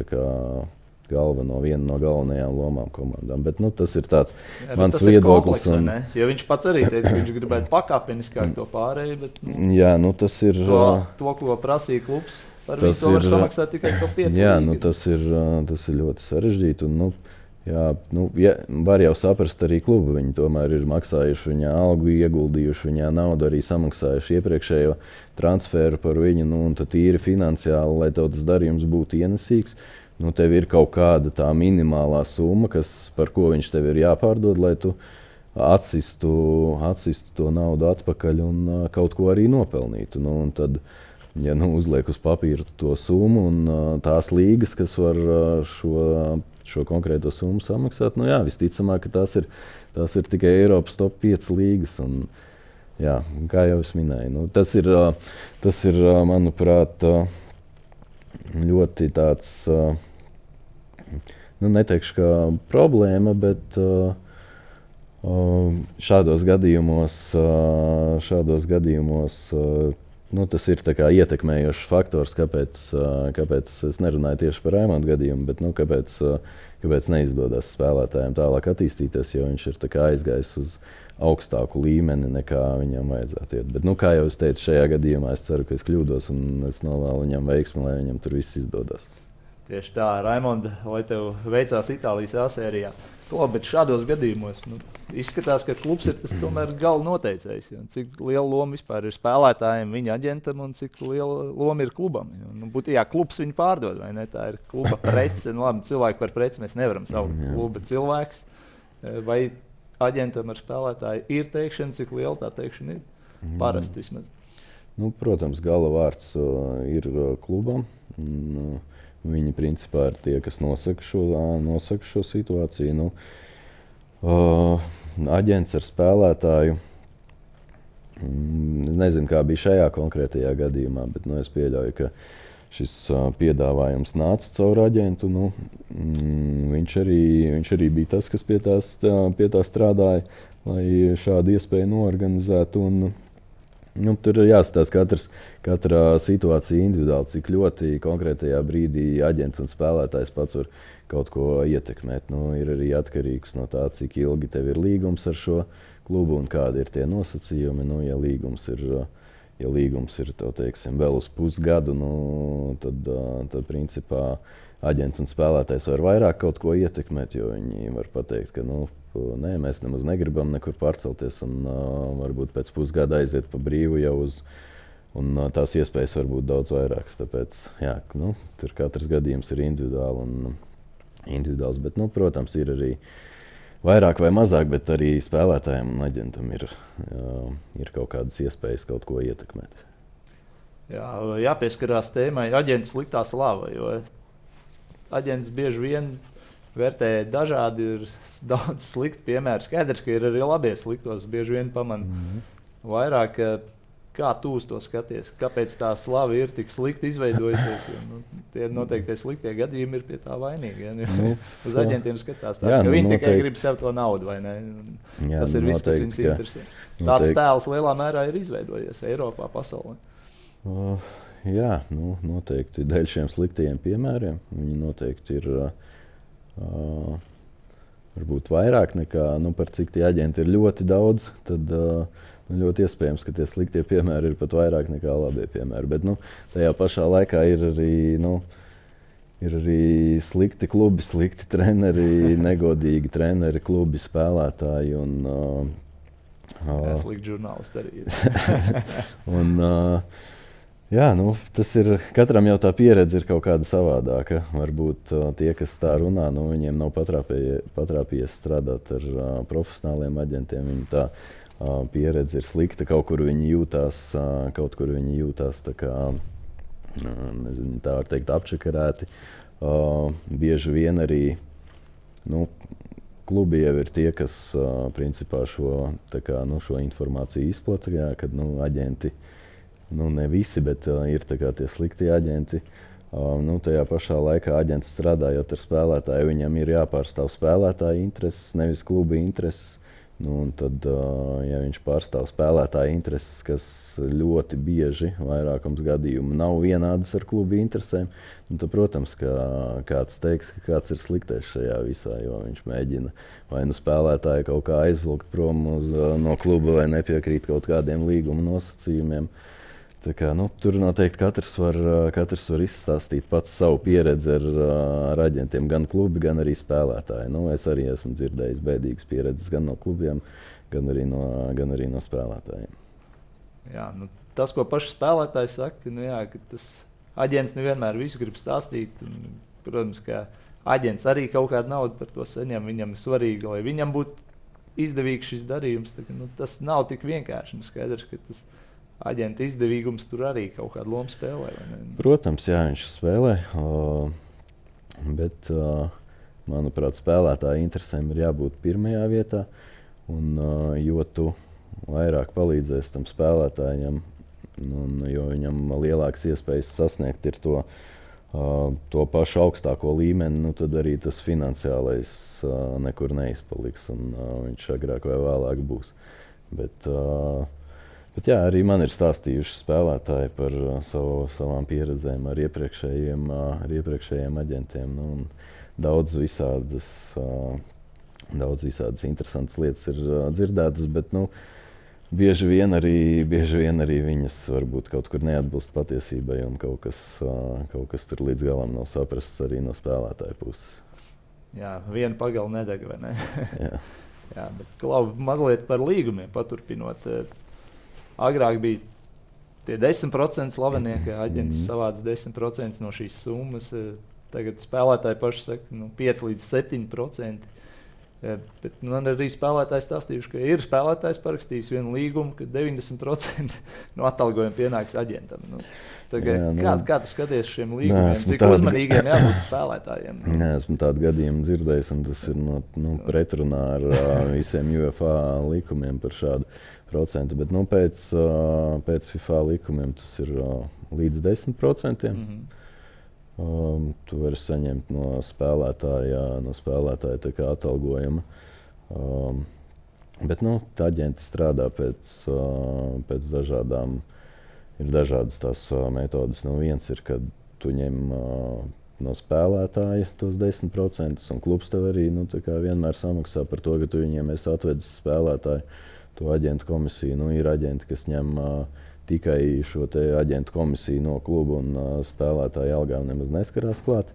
galveno, viena no galvenajām lomām komandām. Bet, nu, tas ir tāds Jā, mans viedoklis. Un... Jo viņš pats arī teica, ka viņš gribētu pakāpeniskāk to pārēju. Bet, nu, jā, nu, tas ir. To, to ko prasīja klubs. Par tas ir samaksāt tikai to 5. Jā, nu, tas, ir, tas ir ļoti sarežģīti. Un, nu, jā, nu, ja, var jau saprast, arī klubu viņi tomēr ir maksājuši viņa algu, ieguldījuši viņā naudu, arī samaksājuši iepriekšējo transferu par viņu. Nu, tad īri finansiāli, lai tas darījums būtu ienesīgs nu, tev ir kaut kāda tā minimālā summa, kas, par ko viņš tev ir jāpārdod, lai tu atsistu, atsistu to naudu atpakaļ un uh, kaut ko arī nopelnītu. Nu, tad, ja nu, uzliek uz papīra to summu un uh, tās līgas, kas var uh, šo, šo konkrēto summu samaksāt, nu, jā, visticamāk, ka tās ir, tās ir tikai Eiropas top 5 līgas. Un, jā, kā jau es minēju, nu, tas ir, tas ir manuprāt, uh, ļoti tāds, nu, neteikšu, ka problēma, bet šādos gadījumos, šādos gadījumos nu, tas ir ietekmējošs faktors, kāpēc, kāpēc es nerunāju tieši par Raimondu gadījumu, bet nu, kāpēc, kāpēc neizdodas spēlētājiem tālāk attīstīties, jo viņš ir aizgājis uz augstāku līmeni nekā viņam vajadzētu iet. Bet, nu, kā jau es teicu, šajā gadījumā es ceru, ka es kļūdos un es novēlu viņam veiksmi, lai viņam tur viss izdodas. Tieši tā, Raimonda, lai tev veicās Itālijas A-sērijā. To, bet šādos gadījumos nu, izskatās, ka klubs ir tas tomēr gala noteicējs. Ja, cik liela loma vispār ir spēlētājiem, viņa aģentam un cik liela loma ir klubam. Ja, nu, Būtībā klubs viņu pārdod, vai ne? Tā ir kluba prece. Nu, labi, cilvēku par preci mēs nevaram saukt. Kluba cilvēks. Vai aģentam ar spēlētāju ir teikšana, cik liela tā teikšana ir. Mm. Parasti vismaz. Nu, protams, gala vārds uh, ir uh, klubam. Un, uh, viņi principā ir tie, kas nosaka šo, uh, nosaka šo situāciju. Nu, uh, aģents ar spēlētāju. Mm, nezinu, kā bija šajā konkrētajā gadījumā, bet nu, es pieļauju, ka uh, šis piedāvājums nāca caur aģentu. Nu, mm, viņš, arī, viņš arī bija tas, kas pie, tās, pie tā strādāja, lai šādu iespēju norganizētu. Un, nu, tur ir jāstāsta katrs, katra situācija individuāli, cik ļoti konkrētajā brīdī aģents un spēlētājs pats var kaut ko ietekmēt. Nu, ir arī atkarīgs no tā, cik ilgi tev ir līgums ar šo klubu un kādi ir tie nosacījumi. Nu, ja līgums ir uh, ja līgums ir teiksim, vēl uz pusgadu, nu, tad, tad principā aģents un spēlētājs var vairāk kaut ko ietekmēt, jo viņi var pateikt, ka nu, nē, mēs nemaz negribam nekur pārcelties un uh, varbūt pēc pusgada aiziet pa brīvu jau uz. Un, uh, tās iespējas var būt daudz vairākas. Tāpēc jā, nu, tur katrs gadījums ir individuāli un individuāls. Bet, nu, protams, ir arī vairāk vai mazāk, bet arī spēlētājiem un aģentam ir, ir kaut kādas iespējas kaut ko ietekmēt. Jā, jāpieskarās tēmai aģenta sliktā slava. Aģents bieži vien vērtē dažādi, ir daudz sliktu piemēru. Skaidrs, ka ir arī labie sliktos, bieži vien pamanā mm -hmm. vairāk. Kā tu uz to skaties? Kāpēc tā slava ir tik slikti izveidojusies? Jo, nu, tie noteikti sliktie gadījumi ir pie tā vainīgi. Ja? Nu, uz aģentiem skatās tā, jā, ka nu, viņi noteikti. tikai grib sev to naudu? Jā, tas ir nu, viss, kas viņus interesē. Tāds tēls lielā mērā ir izveidojies Eiropā, pasaulē. Uh, jā, nu, noteikti dēļ šiem sliktajiem piemēriem. Viņi noteikti ir uh, varbūt vairāk nekā nu, par cik tie aģenti ir ļoti daudz. Tad, uh, nu, ļoti iespējams, ka tie sliktie piemēri ir pat vairāk nekā labie piemēri. Bet nu, tajā pašā laikā ir arī. Nu, Ir arī slikti klubi, slikti treneri, negodīgi treneri, klubi, spēlētāji. Un, uh, uh, slikti žurnālisti arī un, uh, Jā, nu, tas ir. Katram jau tā pieredze ir kaut kāda savādāka. Varbūt uh, tie, kas tā runā, nu, viņiem nav patrāpījies strādāt ar uh, profesionāliem aģentiem. Viņu tā pieredze ir slikta. Kaut kur viņi jūtās, kaut kur viņi jūtās tā kā, nezinu, tā var teikt, apčakarēti. Bieži vien arī nu, klubi jau ir tie, kas principā šo, kā, nu, šo informāciju izplatīja, kad nu, aģenti nu, ne visi, bet ir tie sliktie aģenti. Nu, tajā pašā laikā aģents strādājot ar spēlētāju, viņam ir jāpārstāv spēlētāja intereses, nevis kluba intereses. Nu, tad, ja viņš pārstāv spēlētāja intereses, kas ļoti bieži, vairākums gadījumu, nav vienādas ar kluba interesēm, nu, tad, protams, ka kāds teiks, ka kāds ir sliktais šajā visā, jo viņš mēģina vai nu spēlētāju kaut kā aizvilkt prom uz, no kluba vai nepiekrīt kaut kādiem līguma nosacījumiem. Uh, Kā, nu, tur noteikti katrs var, katrs var izstāstīt pats savu pieredzi ar, ar aģentiem, gan klubi, gan arī spēlētāji. Nu, es arī esmu dzirdējis bēdīgas pieredzes gan no klubiem, gan arī no, gan arī no spēlētājiem. Jā, nu, tas, ko paši spēlētāji saka, nu, jā, tas aģents nevienmēr visu grib stāstīt. Un, protams, ka aģents arī kaut kādu naudu par to saņem. Viņam ir svarīgi, lai viņam būtu izdevīgs šis darījums. Tā, nu, tas nav tik vienkārši. Nu, skaidrs, ka tas ir aģenta izdevīgums tur arī kaut kādu lomu spēlē. Protams, jā, viņš spēlē. Uh, bet, uh, manuprāt, spēlētāja interesēm ir jābūt pirmajā vietā. Un, uh, jo tu vairāk palīdzēsi tam spēlētājam, un, jo viņam lielākas iespējas sasniegt to, to pašu augstāko līmeni, nu, tad arī tas finansiālais nekur neizpaliks. Un, viņš agrāk vai vēlāk būs. Bet, uh, Bet jā, arī man ir stāstījuši spēlētāji par uh, savu, savām pieredzēm ar iepriekšējiem, uh, ar iepriekšējiem aģentiem. Nu, daudz visādas, uh, daudz visādas interesantas lietas ir uh, dzirdētas, bet nu, bieži, vien arī, bieži vien arī viņas varbūt kaut kur neatbilst patiesībai, un kaut kas, uh, kaut kas tur līdz galam nav saprasts arī no spēlētāja puses. Jā, viena pagala nedeg, vai ne? jā. jā, bet klau, mazliet par līgumiem paturpinot. Uh, Agrāk bija tie 10% slavenie, ka aģents mm. savāca 10% no šīs summas. Eh, tagad spēlētāji paši saka, nu, 5 līdz 7%. Ja, eh, bet man arī spēlētājs stāstījuši, ka ir spēlētājs parakstījis vienu līgumu, ka 90% no atalgojuma pienāks aģentam. Nu, tagad, jā, nu, kā, kā tu skaties šiem līgumiem? Cik tādu... uzmanīgiem jābūt spēlētājiem? Nu? Nē, esmu tādu gadījumu dzirdējis, un tas ir no, nu, pretrunā ar visiem UFA likumiem par šādu procentu. Bet nu, pēc, pēc FIFA likumiem tas ir līdz 10%. Mm -hmm. Um, tu vari saņemt no spēlētāja, no spēlētāja atalgojuma. Um, bet nu, tā aģenti strādā pēc, uh, pēc dažādām, ir dažādas tās uh, metodes. Nu, viens ir, kad tu ņem uh, no spēlētāja tos 10%, un klubs tev arī nu, vienmēr samaksā par to, ka tu viņiem esi atvedis spēlētāju to aģentu komisiju. Nu, ir aģenti, kas ņem uh, tikai šo aģentu komisiju no kluba un uh, spēlētāju algām nemaz neskarās klāt.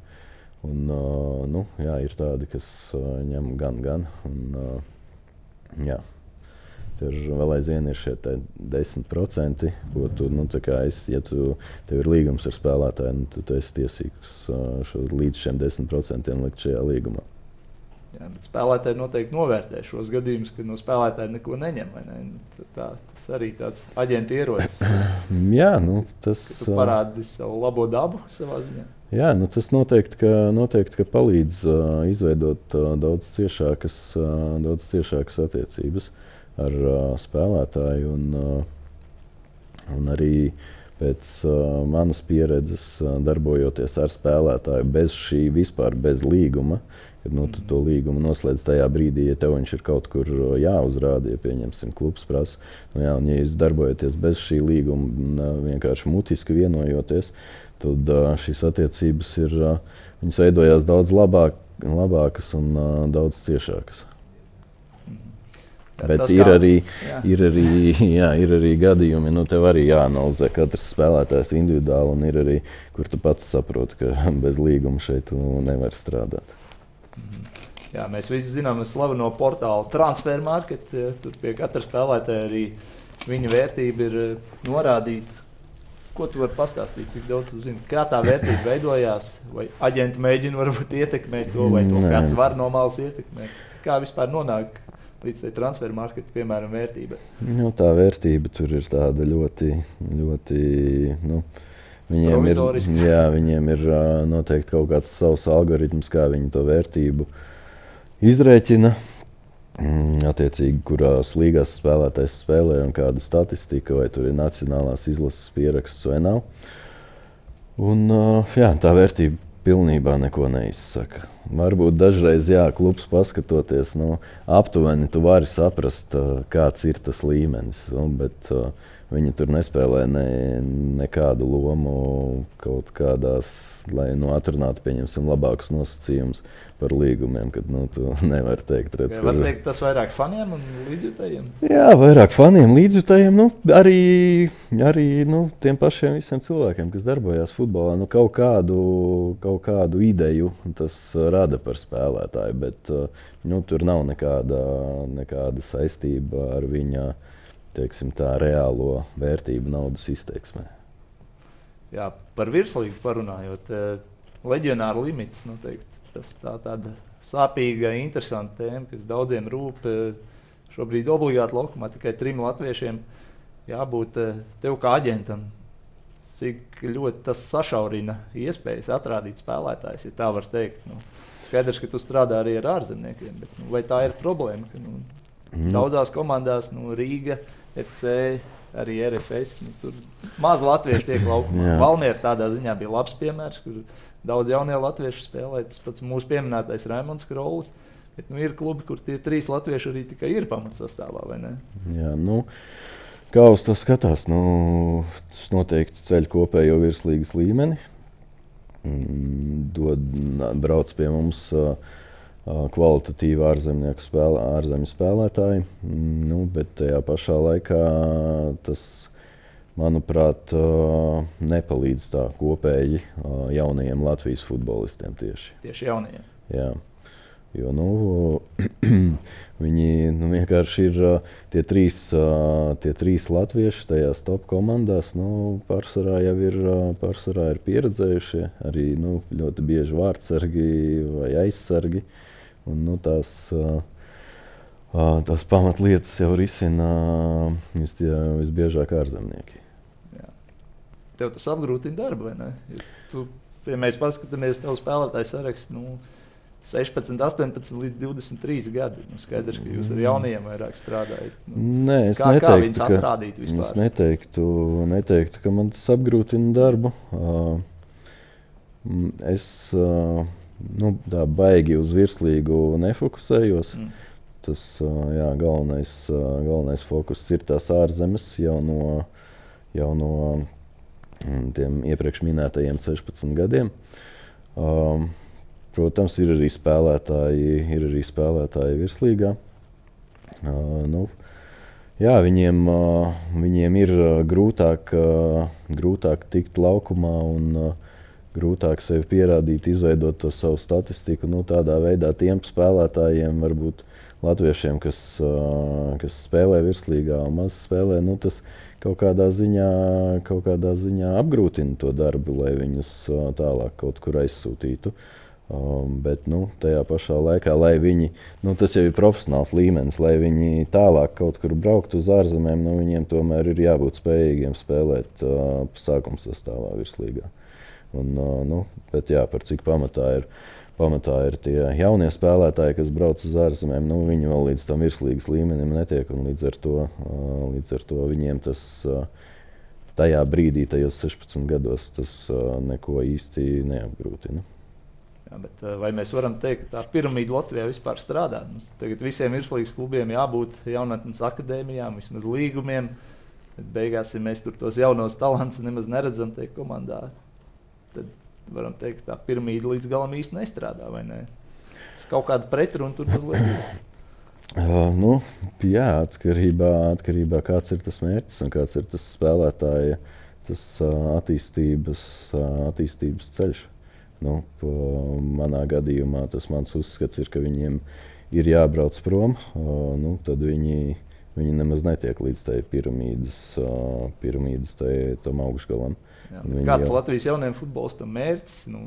Un, uh, nu, jā, ir tādi, kas uh, ņem gan, gan. Un, uh, jā. Tur vēl aizvien ir šie 10%, ko tu, nu, es, ja tu, tev ir līgums ar spēlētāju, nu, tad tu esi tiesīgs šo, līdz šiem 10% likt šajā līgumā. Jā, spēlētāji noteikti novērtē šos gadījumus, kad no spēlētāja neko neņem. Ne? Tā, tas arī tāds aģenta ierocis. Jā, nu, tas parāda savu labo dabu savā ziņā. Jā, nu, tas noteikti, ka, noteikti ka palīdz uh, izveidot uh, daudz, ciešākas, uh, daudz ciešākas attiecības. Uh, ar uh, spēlētāju. Un, uh, un arī pēc uh, manas pieredzes, uh, darbojoties ar spēlētāju bez šī vispār, bez līguma. Kad nu, tu to līgumu noslēdz tajā brīdī, ja tev viņš ir kaut kur jāuzrāda, ja pieņemsim, klubs prasa. Nu, jā, un, ja jūs darbojaties bez šī līguma, vienkārši mutiski vienojoties, tad uh, šīs attiecības ir, uh, veidojās daudz labāk, labākas un daudz ciešākas. Bet ir kā, arī, jā. ir, arī, jā, ir arī gadījumi, nu, tev arī jāanalizē katrs spēlētājs individuāli, un ir arī, kur tu pats saproti, ka bez līguma šeit nevar strādāt. Jā, mēs visi zinām slaveno portālu Transfer Market. Tur pie katra spēlētāja arī viņa vērtība ir eh, norādīta. Ko tu vari pastāstīt, cik daudz tu zini? Kā tā vērtība veidojās? Vai aģenti mēģina varbūt ietekmēt to, vai to kāds var no malas ietekmēt? Kā vispār nonāk līdz tai transferu marketu, piemēram, vērtība? Nu, tā vērtība tur ir tāda ļoti, ļoti. Nu, Viņiem ir, jā, viņiem ir noteikti kaut kāds savs algoritms, kā viņi to vērtību izrēķina. Mm, attiecīgi, kurās līgās spēlētājs spēlē un kāda statistika, vai tur ir nacionālās izlases pieraksts vai nav. Un, jā, tā vērtība pilnībā neko neizsaka. Varbūt dažreiz, jā, klubs paskatoties, nu, aptuveni tu vari saprast, kāds ir tas līmenis. Un, bet uh, viņi tur nespēlē ne, nekādu lomu kaut kādās, lai nu, atrunātu, pieņemsim, labākus nosacījumus par līgumiem, kad nu, tu nevari teikt, redz, Jā, var teikt, tas vairāk faniem un līdzjutējiem. Jā, vairāk faniem, līdzjutējiem, nu, arī, arī nu, tiem pašiem visiem cilvēkiem, kas darbojās futbolā. Nu, kaut, kādu, kaut kādu ideju tas rada par spēlētāju, bet nu, tur nav nekāda, nekāda saistība ar viņa teiksim, tā, reālo vērtību naudas izteiksmē. Jā, par virslīgu parunājot, leģionāra limits noteikti tas tā tāda sāpīga, interesanta tēma, kas daudziem rūp. Eh, šobrīd obligāti laukumā tikai trim latviešiem jābūt eh, tev kā aģentam. Cik ļoti tas sašaurina iespējas atrādīt spēlētājus, ja tā var teikt. Nu, skaidrs, ka tu strādā arī ar ārzemniekiem, bet nu, vai tā ir problēma? Ka, nu, mm. Daudzās komandās, nu, Rīga, FC, arī RFS, nu, tur maz latviešu tiek laukumā. Valmiera tādā ziņā bija labs piemērs, kur daudz jaunie latvieši spēlē. Tas pats mūsu pieminētais Raimons Krolis. Bet, nu, ir klubi, kur tie trīs latvieši arī tikai ir pamatsastāvā. Jā, nu, kā uz to skatās? Nu, tas noteikti ceļ kopējo virslīgas līmeni. Mm, dod, brauc pie mums uh, kvalitatīvi ārzemnieku spēlē, ārzemju spēlētāji. Mm, nu, bet tajā pašā laikā tas manuprāt, nepalīdz tā kopēji jaunajiem Latvijas futbolistiem tieši. Tieši jaunajiem. Jā. Jo nu, viņi nu, vienkārši ir tie trīs, tie trīs latvieši tajās top komandās. Nu, pārsvarā jau ir, pārsvarā ir pieredzējušie arī nu, ļoti bieži vārdsargi vai aizsargi. Un, nu, tās, tās pamatlietas jau risina visbiežāk ārzemnieki tev tas apgrūtina darbu. Ja tu, ja mēs paskatāmies uz spēlētāju sarakstu, nu, 16, 18 līdz 23 gadi. Nu, skaidrs, ka jūs ar jauniem vairāk strādājat. Nu, Nē, es kā, neteiktu, kā ka, es neteiktu, neteiktu, ka man tas apgrūtina darbu. Uh, es uh, nu, tā baigi uz virslīgu nefokusējos. Mm. Tas uh, jā, galvenais, uh, galvenais fokus ir tās ārzemes jau no, jau no tiem iepriekš minētajiem 16 gadiem. Um, protams, ir arī spēlētāji, ir arī spēlētāji virslīgā. Uh, nu, jā, viņiem, viņiem ir grūtāk, grūtāk tikt laukumā un grūtāk sevi pierādīt, izveidot to savu statistiku. Nu, tādā veidā tiem spēlētājiem, varbūt latviešiem, kas, kas spēlē virslīgā un maz spēlē, nu, tas kaut kādā, ziņā, kaut kādā ziņā apgrūtina to darbu, lai viņus tālāk kaut kur aizsūtītu. Um, bet nu, tajā pašā laikā, lai viņi, nu, tas jau ir profesionāls līmenis, lai viņi tālāk kaut kur brauktu uz ārzemēm, nu, viņiem tomēr ir jābūt spējīgiem spēlēt uh, sākuma sastāvā virslīgā. Un, nu, bet jā, par cik pamatā ir, pamatā ir tie jaunie spēlētāji, kas brauc uz ārzemēm, nu, viņi vēl līdz tam virslīgas līmenim netiek, līdz ar to, līdz ar to viņiem tas. Tajā brīdī, tajos 16 gados, tas neko īsti neapgrūtina. Jā, bet, vai mēs varam teikt, ka tā piramīda Latvijā vispār strādā? Mums tagad visiem virslīgas klubiem jābūt jaunatnes akadēmijām, vismaz līgumiem. Bet beigās, ja mēs tur tos jaunos talantus nemaz neredzam tajā komandā, varam teikt, tā piramīda līdz galam īsti nestrādā. Ne? Tas kaut kāda pretruna tur mazliet ir. Uh, nu, jā, atkarībā no tā, kāds ir tas mērķis un kāds ir tas spēlētāja tas, uh, attīstības, uh, attīstības ceļš. Uh, Nu, manā gadījumā tas mans uzskats ir, ka viņiem ir jābrauc prom. Uh, nu, tad viņi, viņi nemaz netiek līdz tai piramīdas, uh, piramīdas tai, tam augšgalam. Kāds ir jau... Latvijas jaunajiem futbolistam mērķis? Nu,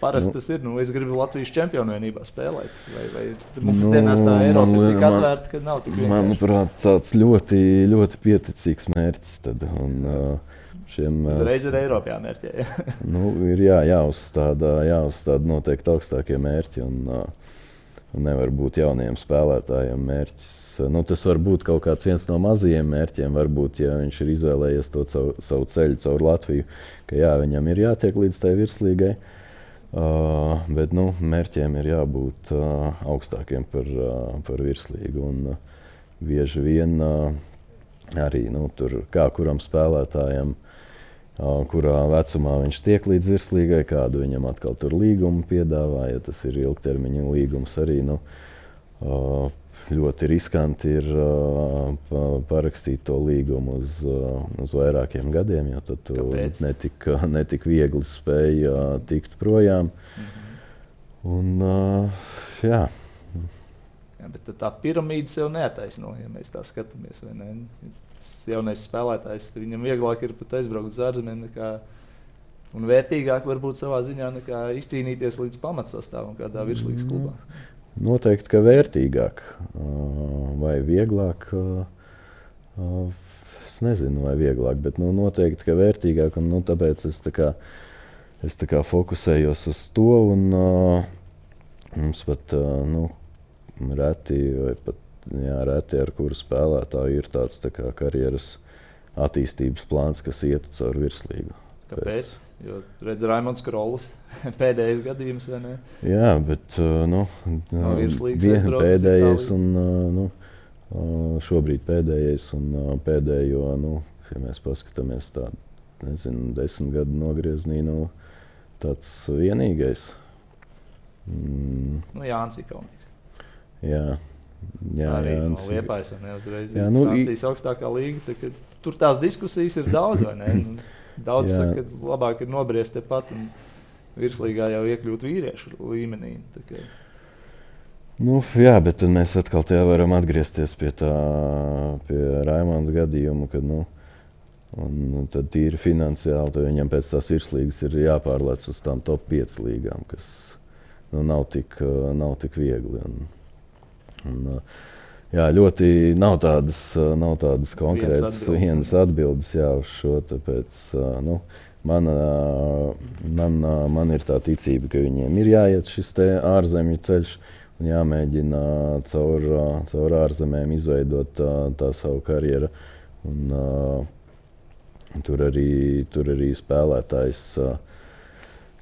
Parasti nu, tas ir. Nu, es gribu Latvijas čempionu vienībā spēlēt. Vai, vai mums nu, dienās tā Eiropa ir tik atvērta, ka nav tik vienkārši? Manuprāt, tāds ļoti, ļoti pieticīgs mērķis. Tad, un, uh, šiem. Uzreiz ir Eiropā jāmērķē. Nu, ir jā, jāuzstāda, jāuzstāda noteikti augstākie mērķi. Un, un nevar būt jauniem spēlētājiem mērķis. Nu, tas var būt kaut kāds no mazajiem mērķiem. Varbūt, ja viņš ir izvēlējies to caur, savu ceļu caur Latviju, ka jā, viņam ir jātiek līdz tai virslīgai. Uh, bet nu, mērķiem ir jābūt uh, augstākiem par, uh, par virslīgu. Un, uh, bieži vien uh, arī nu, tur, kā kuram spēlētājam kurā vecumā viņš tiek līdz virslīgai, kādu viņam atkal tur līgumu piedāvā. Ja tas ir ilgtermiņa līgums, arī nu, ļoti riskanti ir parakstīt to līgumu uz, uz vairākiem gadiem, jo tad tu netik, netik viegli spēj tikt projām. Mhm. Un, jā. Jā, bet tā piramīda sev neataisno, ja mēs tā skatāmies. Ne? Jaunais spēlētājs, tad viņam vieglāk ir pat aizbraukt uz ārzemēm. Un vērtīgāk varbūt savā ziņā nekā izcīnīties līdz pamatsastāvam kādā virslīgas mm. klubā. Noteikti, ka vērtīgāk vai vieglāk. Es nezinu, vai vieglāk, bet nu, noteikti, ka vērtīgāk. Un, nu, tāpēc es, tā kā, es tā kā fokusējos uz to. Un, mums pat nu, reti vai pat jā, reti ar kuru spēlētāju ir tāds tā kā, karjeras attīstības plāns, kas iet caur virslīgu. Kāpēc? Pēc. Jo redzams, Raimons Krolis pēdējais gadījums, vai ne? Jā, bet uh, nu, no viena pēdējais un uh, nu, uh, šobrīd pēdējais un pēdējo, nu, ja mēs paskatāmies tādu, nezinu, desmit gadu nogrieznī, nu, tāds vienīgais. Mm. Nu, Jānis Ikaunīgs. Jā. Jā, arī jā, no Liepājas vai ne uzreiz. Jā, nu, Francijas augstākā līga. Tā, tur tās diskusijas ir daudz, vai ne? Nu, daudz jā. saka, ka labāk ir nobriest tepat un virslīgā jau iekļūt vīriešu līmenī. Nu, jā, bet tad mēs atkal varam atgriezties pie tā, pie Raimonda gadījuma, kad, nu, un tad tīri finansiāli viņam pēc tās virslīgas ir jāpārlēc uz tām top 5 līgām, kas nu, nav, tik, nav tik viegli. Un, Un, jā, ļoti nav tādas, nav tādas konkrētas vienas atbildes, jā, uz šo. Tāpēc, nu, man, man, man ir tā ticība, ka viņiem ir jāiet šis ārzemju ceļš. Un jāmēģina caur, caur ārzemēm izveidot tā, tā savu karjeru. Un, uh, tur, arī, tur arī spēlētājs uh,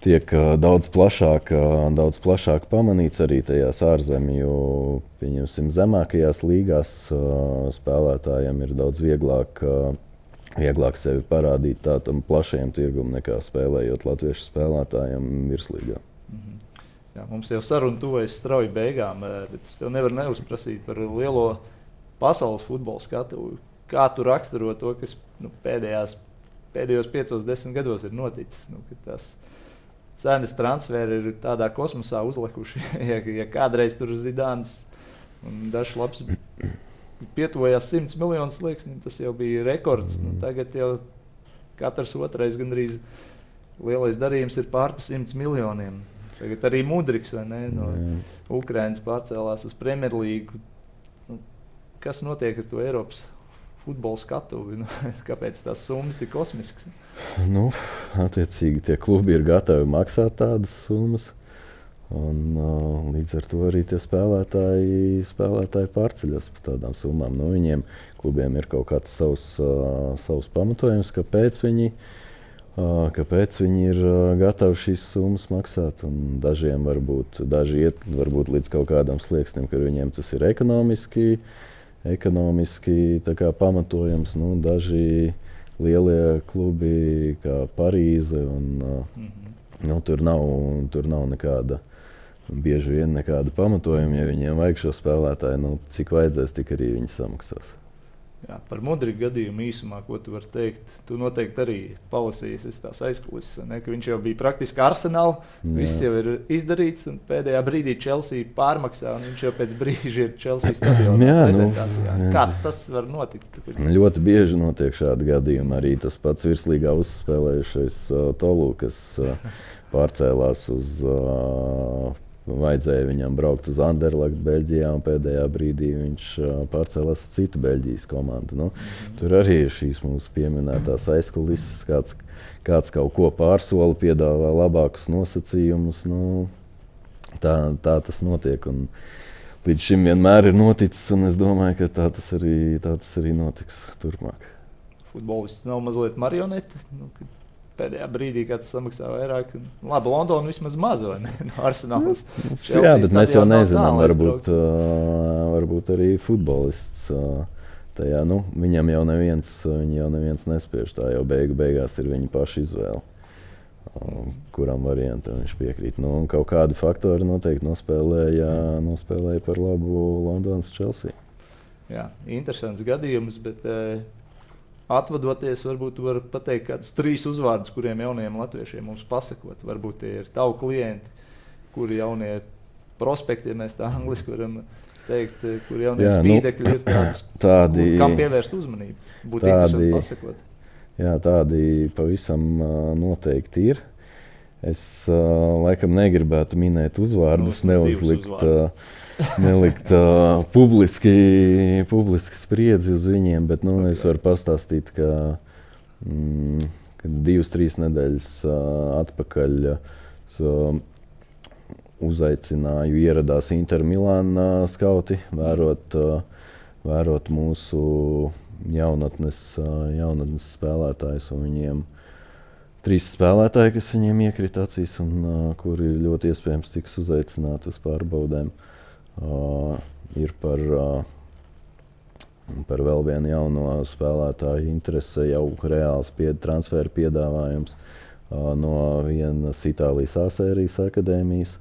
tiek daudz plašāk, daudz plašāk pamanīts arī tajās ārzemju, pieņemsim, zemākajās līgās. Spēlētājiem ir daudz vieglāk, vieglāk sevi parādīt tādam plašajam tirgumam nekā spēlējot latviešu spēlētājiem virslīgā. Mhm. Jā, mums jau saruna tuvojas strauji beigām, bet es tev nevaru neuzprasīt par lielo pasaules futbola skatu. Kā tu raksturo to, kas nu, pēdējās, pēdējos piecos, desmit gados ir noticis? Nu, tas cenas transferi ir tādā kosmosā uzlikuši. ja, ja kādreiz tur Zidāns un dažs labs pietuvojās 100 miljonus slieksni, tas jau bija rekords. Nu, tagad jau katrs otrais gandrīz lielais darījums ir pārpus 100 miljoniem. Tagad arī Mudriks ne, no Ukrainas pārcēlās uz Premjerlīgu. Nu, kas notiek ar to Eiropas futbola skatuvi? Nu, kāpēc tās summas tik kosmiskas? Nu, attiecīgi, tie klubi ir gatavi maksāt tādas summas. Un, uh, līdz ar to arī tie spēlētāji, spēlētāji pārceļas par tādām summām. Nu, viņiem klubiem ir kaut kāds savs, uh, savs pamatojums, kāpēc viņi, uh, kāpēc viņi ir uh, gatavi šīs summas maksāt. Un dažiem varbūt daži iet varbūt līdz kaut kādam slieksnim, ka viņiem tas ir ekonomiski, ekonomiski pamatojams. Nu, daži lielie klubi, kā Parīze, un, mm -hmm. nu, tur, nav, tur nav nekāda bieži vien nekāda pamatojuma. Ja viņiem vajag šo spēlētāju, nu, cik vajadzēs, tik arī viņi samaksās. Jā, par Mudriku gadījumu īsumā, ko tu vari teikt. Tu noteikti arī palasīsi tās aizkulisēs, ka viņš jau bija praktiski arsenāls. Viss jau ir izdarīts, un pēdējā brīdī Chelsea pārmaksā, un viņš jau pēc brīža ir Chelsea stadionā. Nu, Kā tas var notikt? Ļoti bieži notiek šādi gadījumi. Arī tas pats virslīgā uzspēlējušais uh, Tolu, kas uh, pārcēlās uz. Uh, Vajadzēja viņam braukt uz Anderlecht, Beļģijā, un pēdējā brīdī viņš pārcēlās uz citu Beļģijas komandu. Nu. Tur arī ir šīs mūsu pieminētās aizkulisēs, kāds, kāds kaut ko pārsola, piedāvā labākus nosacījumus. Nu, tā, tā tas notiek. Un, līdz šim vienmēr ir noticis, un es domāju, ka tā tas arī, tā tas arī notiks turpmāk. Futbolists nav mazliet marionete. Nu, pēdējā brīdī, kad samaksā vairāk. Labi, Londona vismaz maz vai ne? No Arsenāls. Nu, jā, bet mēs jau nezinām, varbūt, uh, varbūt arī futbolists. Uh, tajā, nu, viņam jau neviens, jau neviens nespiež. Tā jau beigu beigās ir viņa paša izvēle. Uh, kuram variantam viņš piekrīt. Nu, kaut kādi faktori noteikti nospēlēja, nospēlēja par labu Londonas Chelsea. Jā, interesants gadījums, bet uh, atvadoties, varbūt var pateikt kādus trīs uzvārdus, kuriem jauniem latviešiem mums pasakot. Varbūt tie ir tavu klienti, kuri jaunie prospekti, ja mēs tā angliski varam teikt, kur jaunie jā, spīdekļi nu, ir tāds, tādi, kam pievērst uzmanību. Būtu tādi, pasakot. Jā, tādi pavisam noteikti ir. Es laikam negribētu minēt uzvārdus, no, neuzlikt. Uzvārdus. Nelikt uh, publiski, publiski spriedzi uz viņiem, bet nu, es varu pastāstīt, ka, mm, divas, trīs nedēļas uh, atpakaļ uh, uzaicināju, ieradās Intermilāna uh, skauti, vērot, uh, vērot mūsu jaunatnes, uh, jaunatnes spēlētājus un viņiem. Trīs spēlētāji, kas viņiem iekrita acīs, un uh, kuri ļoti iespējams tiks uzaicināti uz pārbaudēm. Uh, ir par, uh, par vēl vienu jauno spēlētāju interese, jau reāls pie, transfera piedāvājums uh, no vienas Itālijas A-sērijas akadēmijas.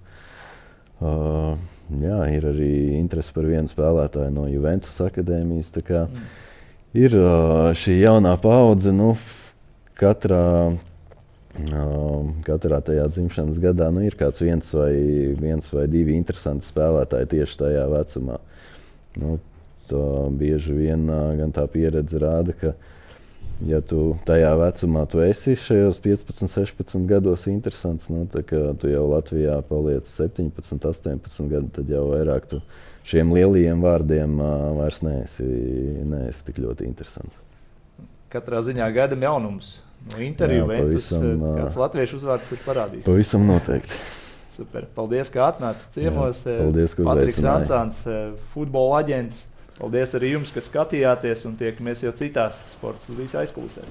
Uh, jā, ir arī interese par vienu spēlētāju no Juventus akadēmijas. Mm. Ir šī jaunā paudze, nu, katrā katrā tajā dzimšanas gadā nu, ir kāds viens vai, viens vai divi interesanti spēlētāji tieši tajā vecumā. Nu, bieži vien gan tā pieredze rāda, ka, ja tu tajā vecumā tu esi šajos 15, 16 gados interesants, nu, tad tu jau Latvijā paliec 17, 18 gadi, tad jau vairāk tu šiem lielajiem vārdiem vairs neesi, neesi tik ļoti interesants. Katrā ziņā gaidām jaunums No interviju Ventus, eh, kāds latviešu uzvārds ir parādījis. Pavisam noteikti. Super. Paldies, ka atnācāt ciemos. Jā, eh, paldies, ka Patriks Ansāns, eh, futbola aģents. Paldies arī jums, ka skatījāties un tiekamies jau citās sporta studijas aizklausēs.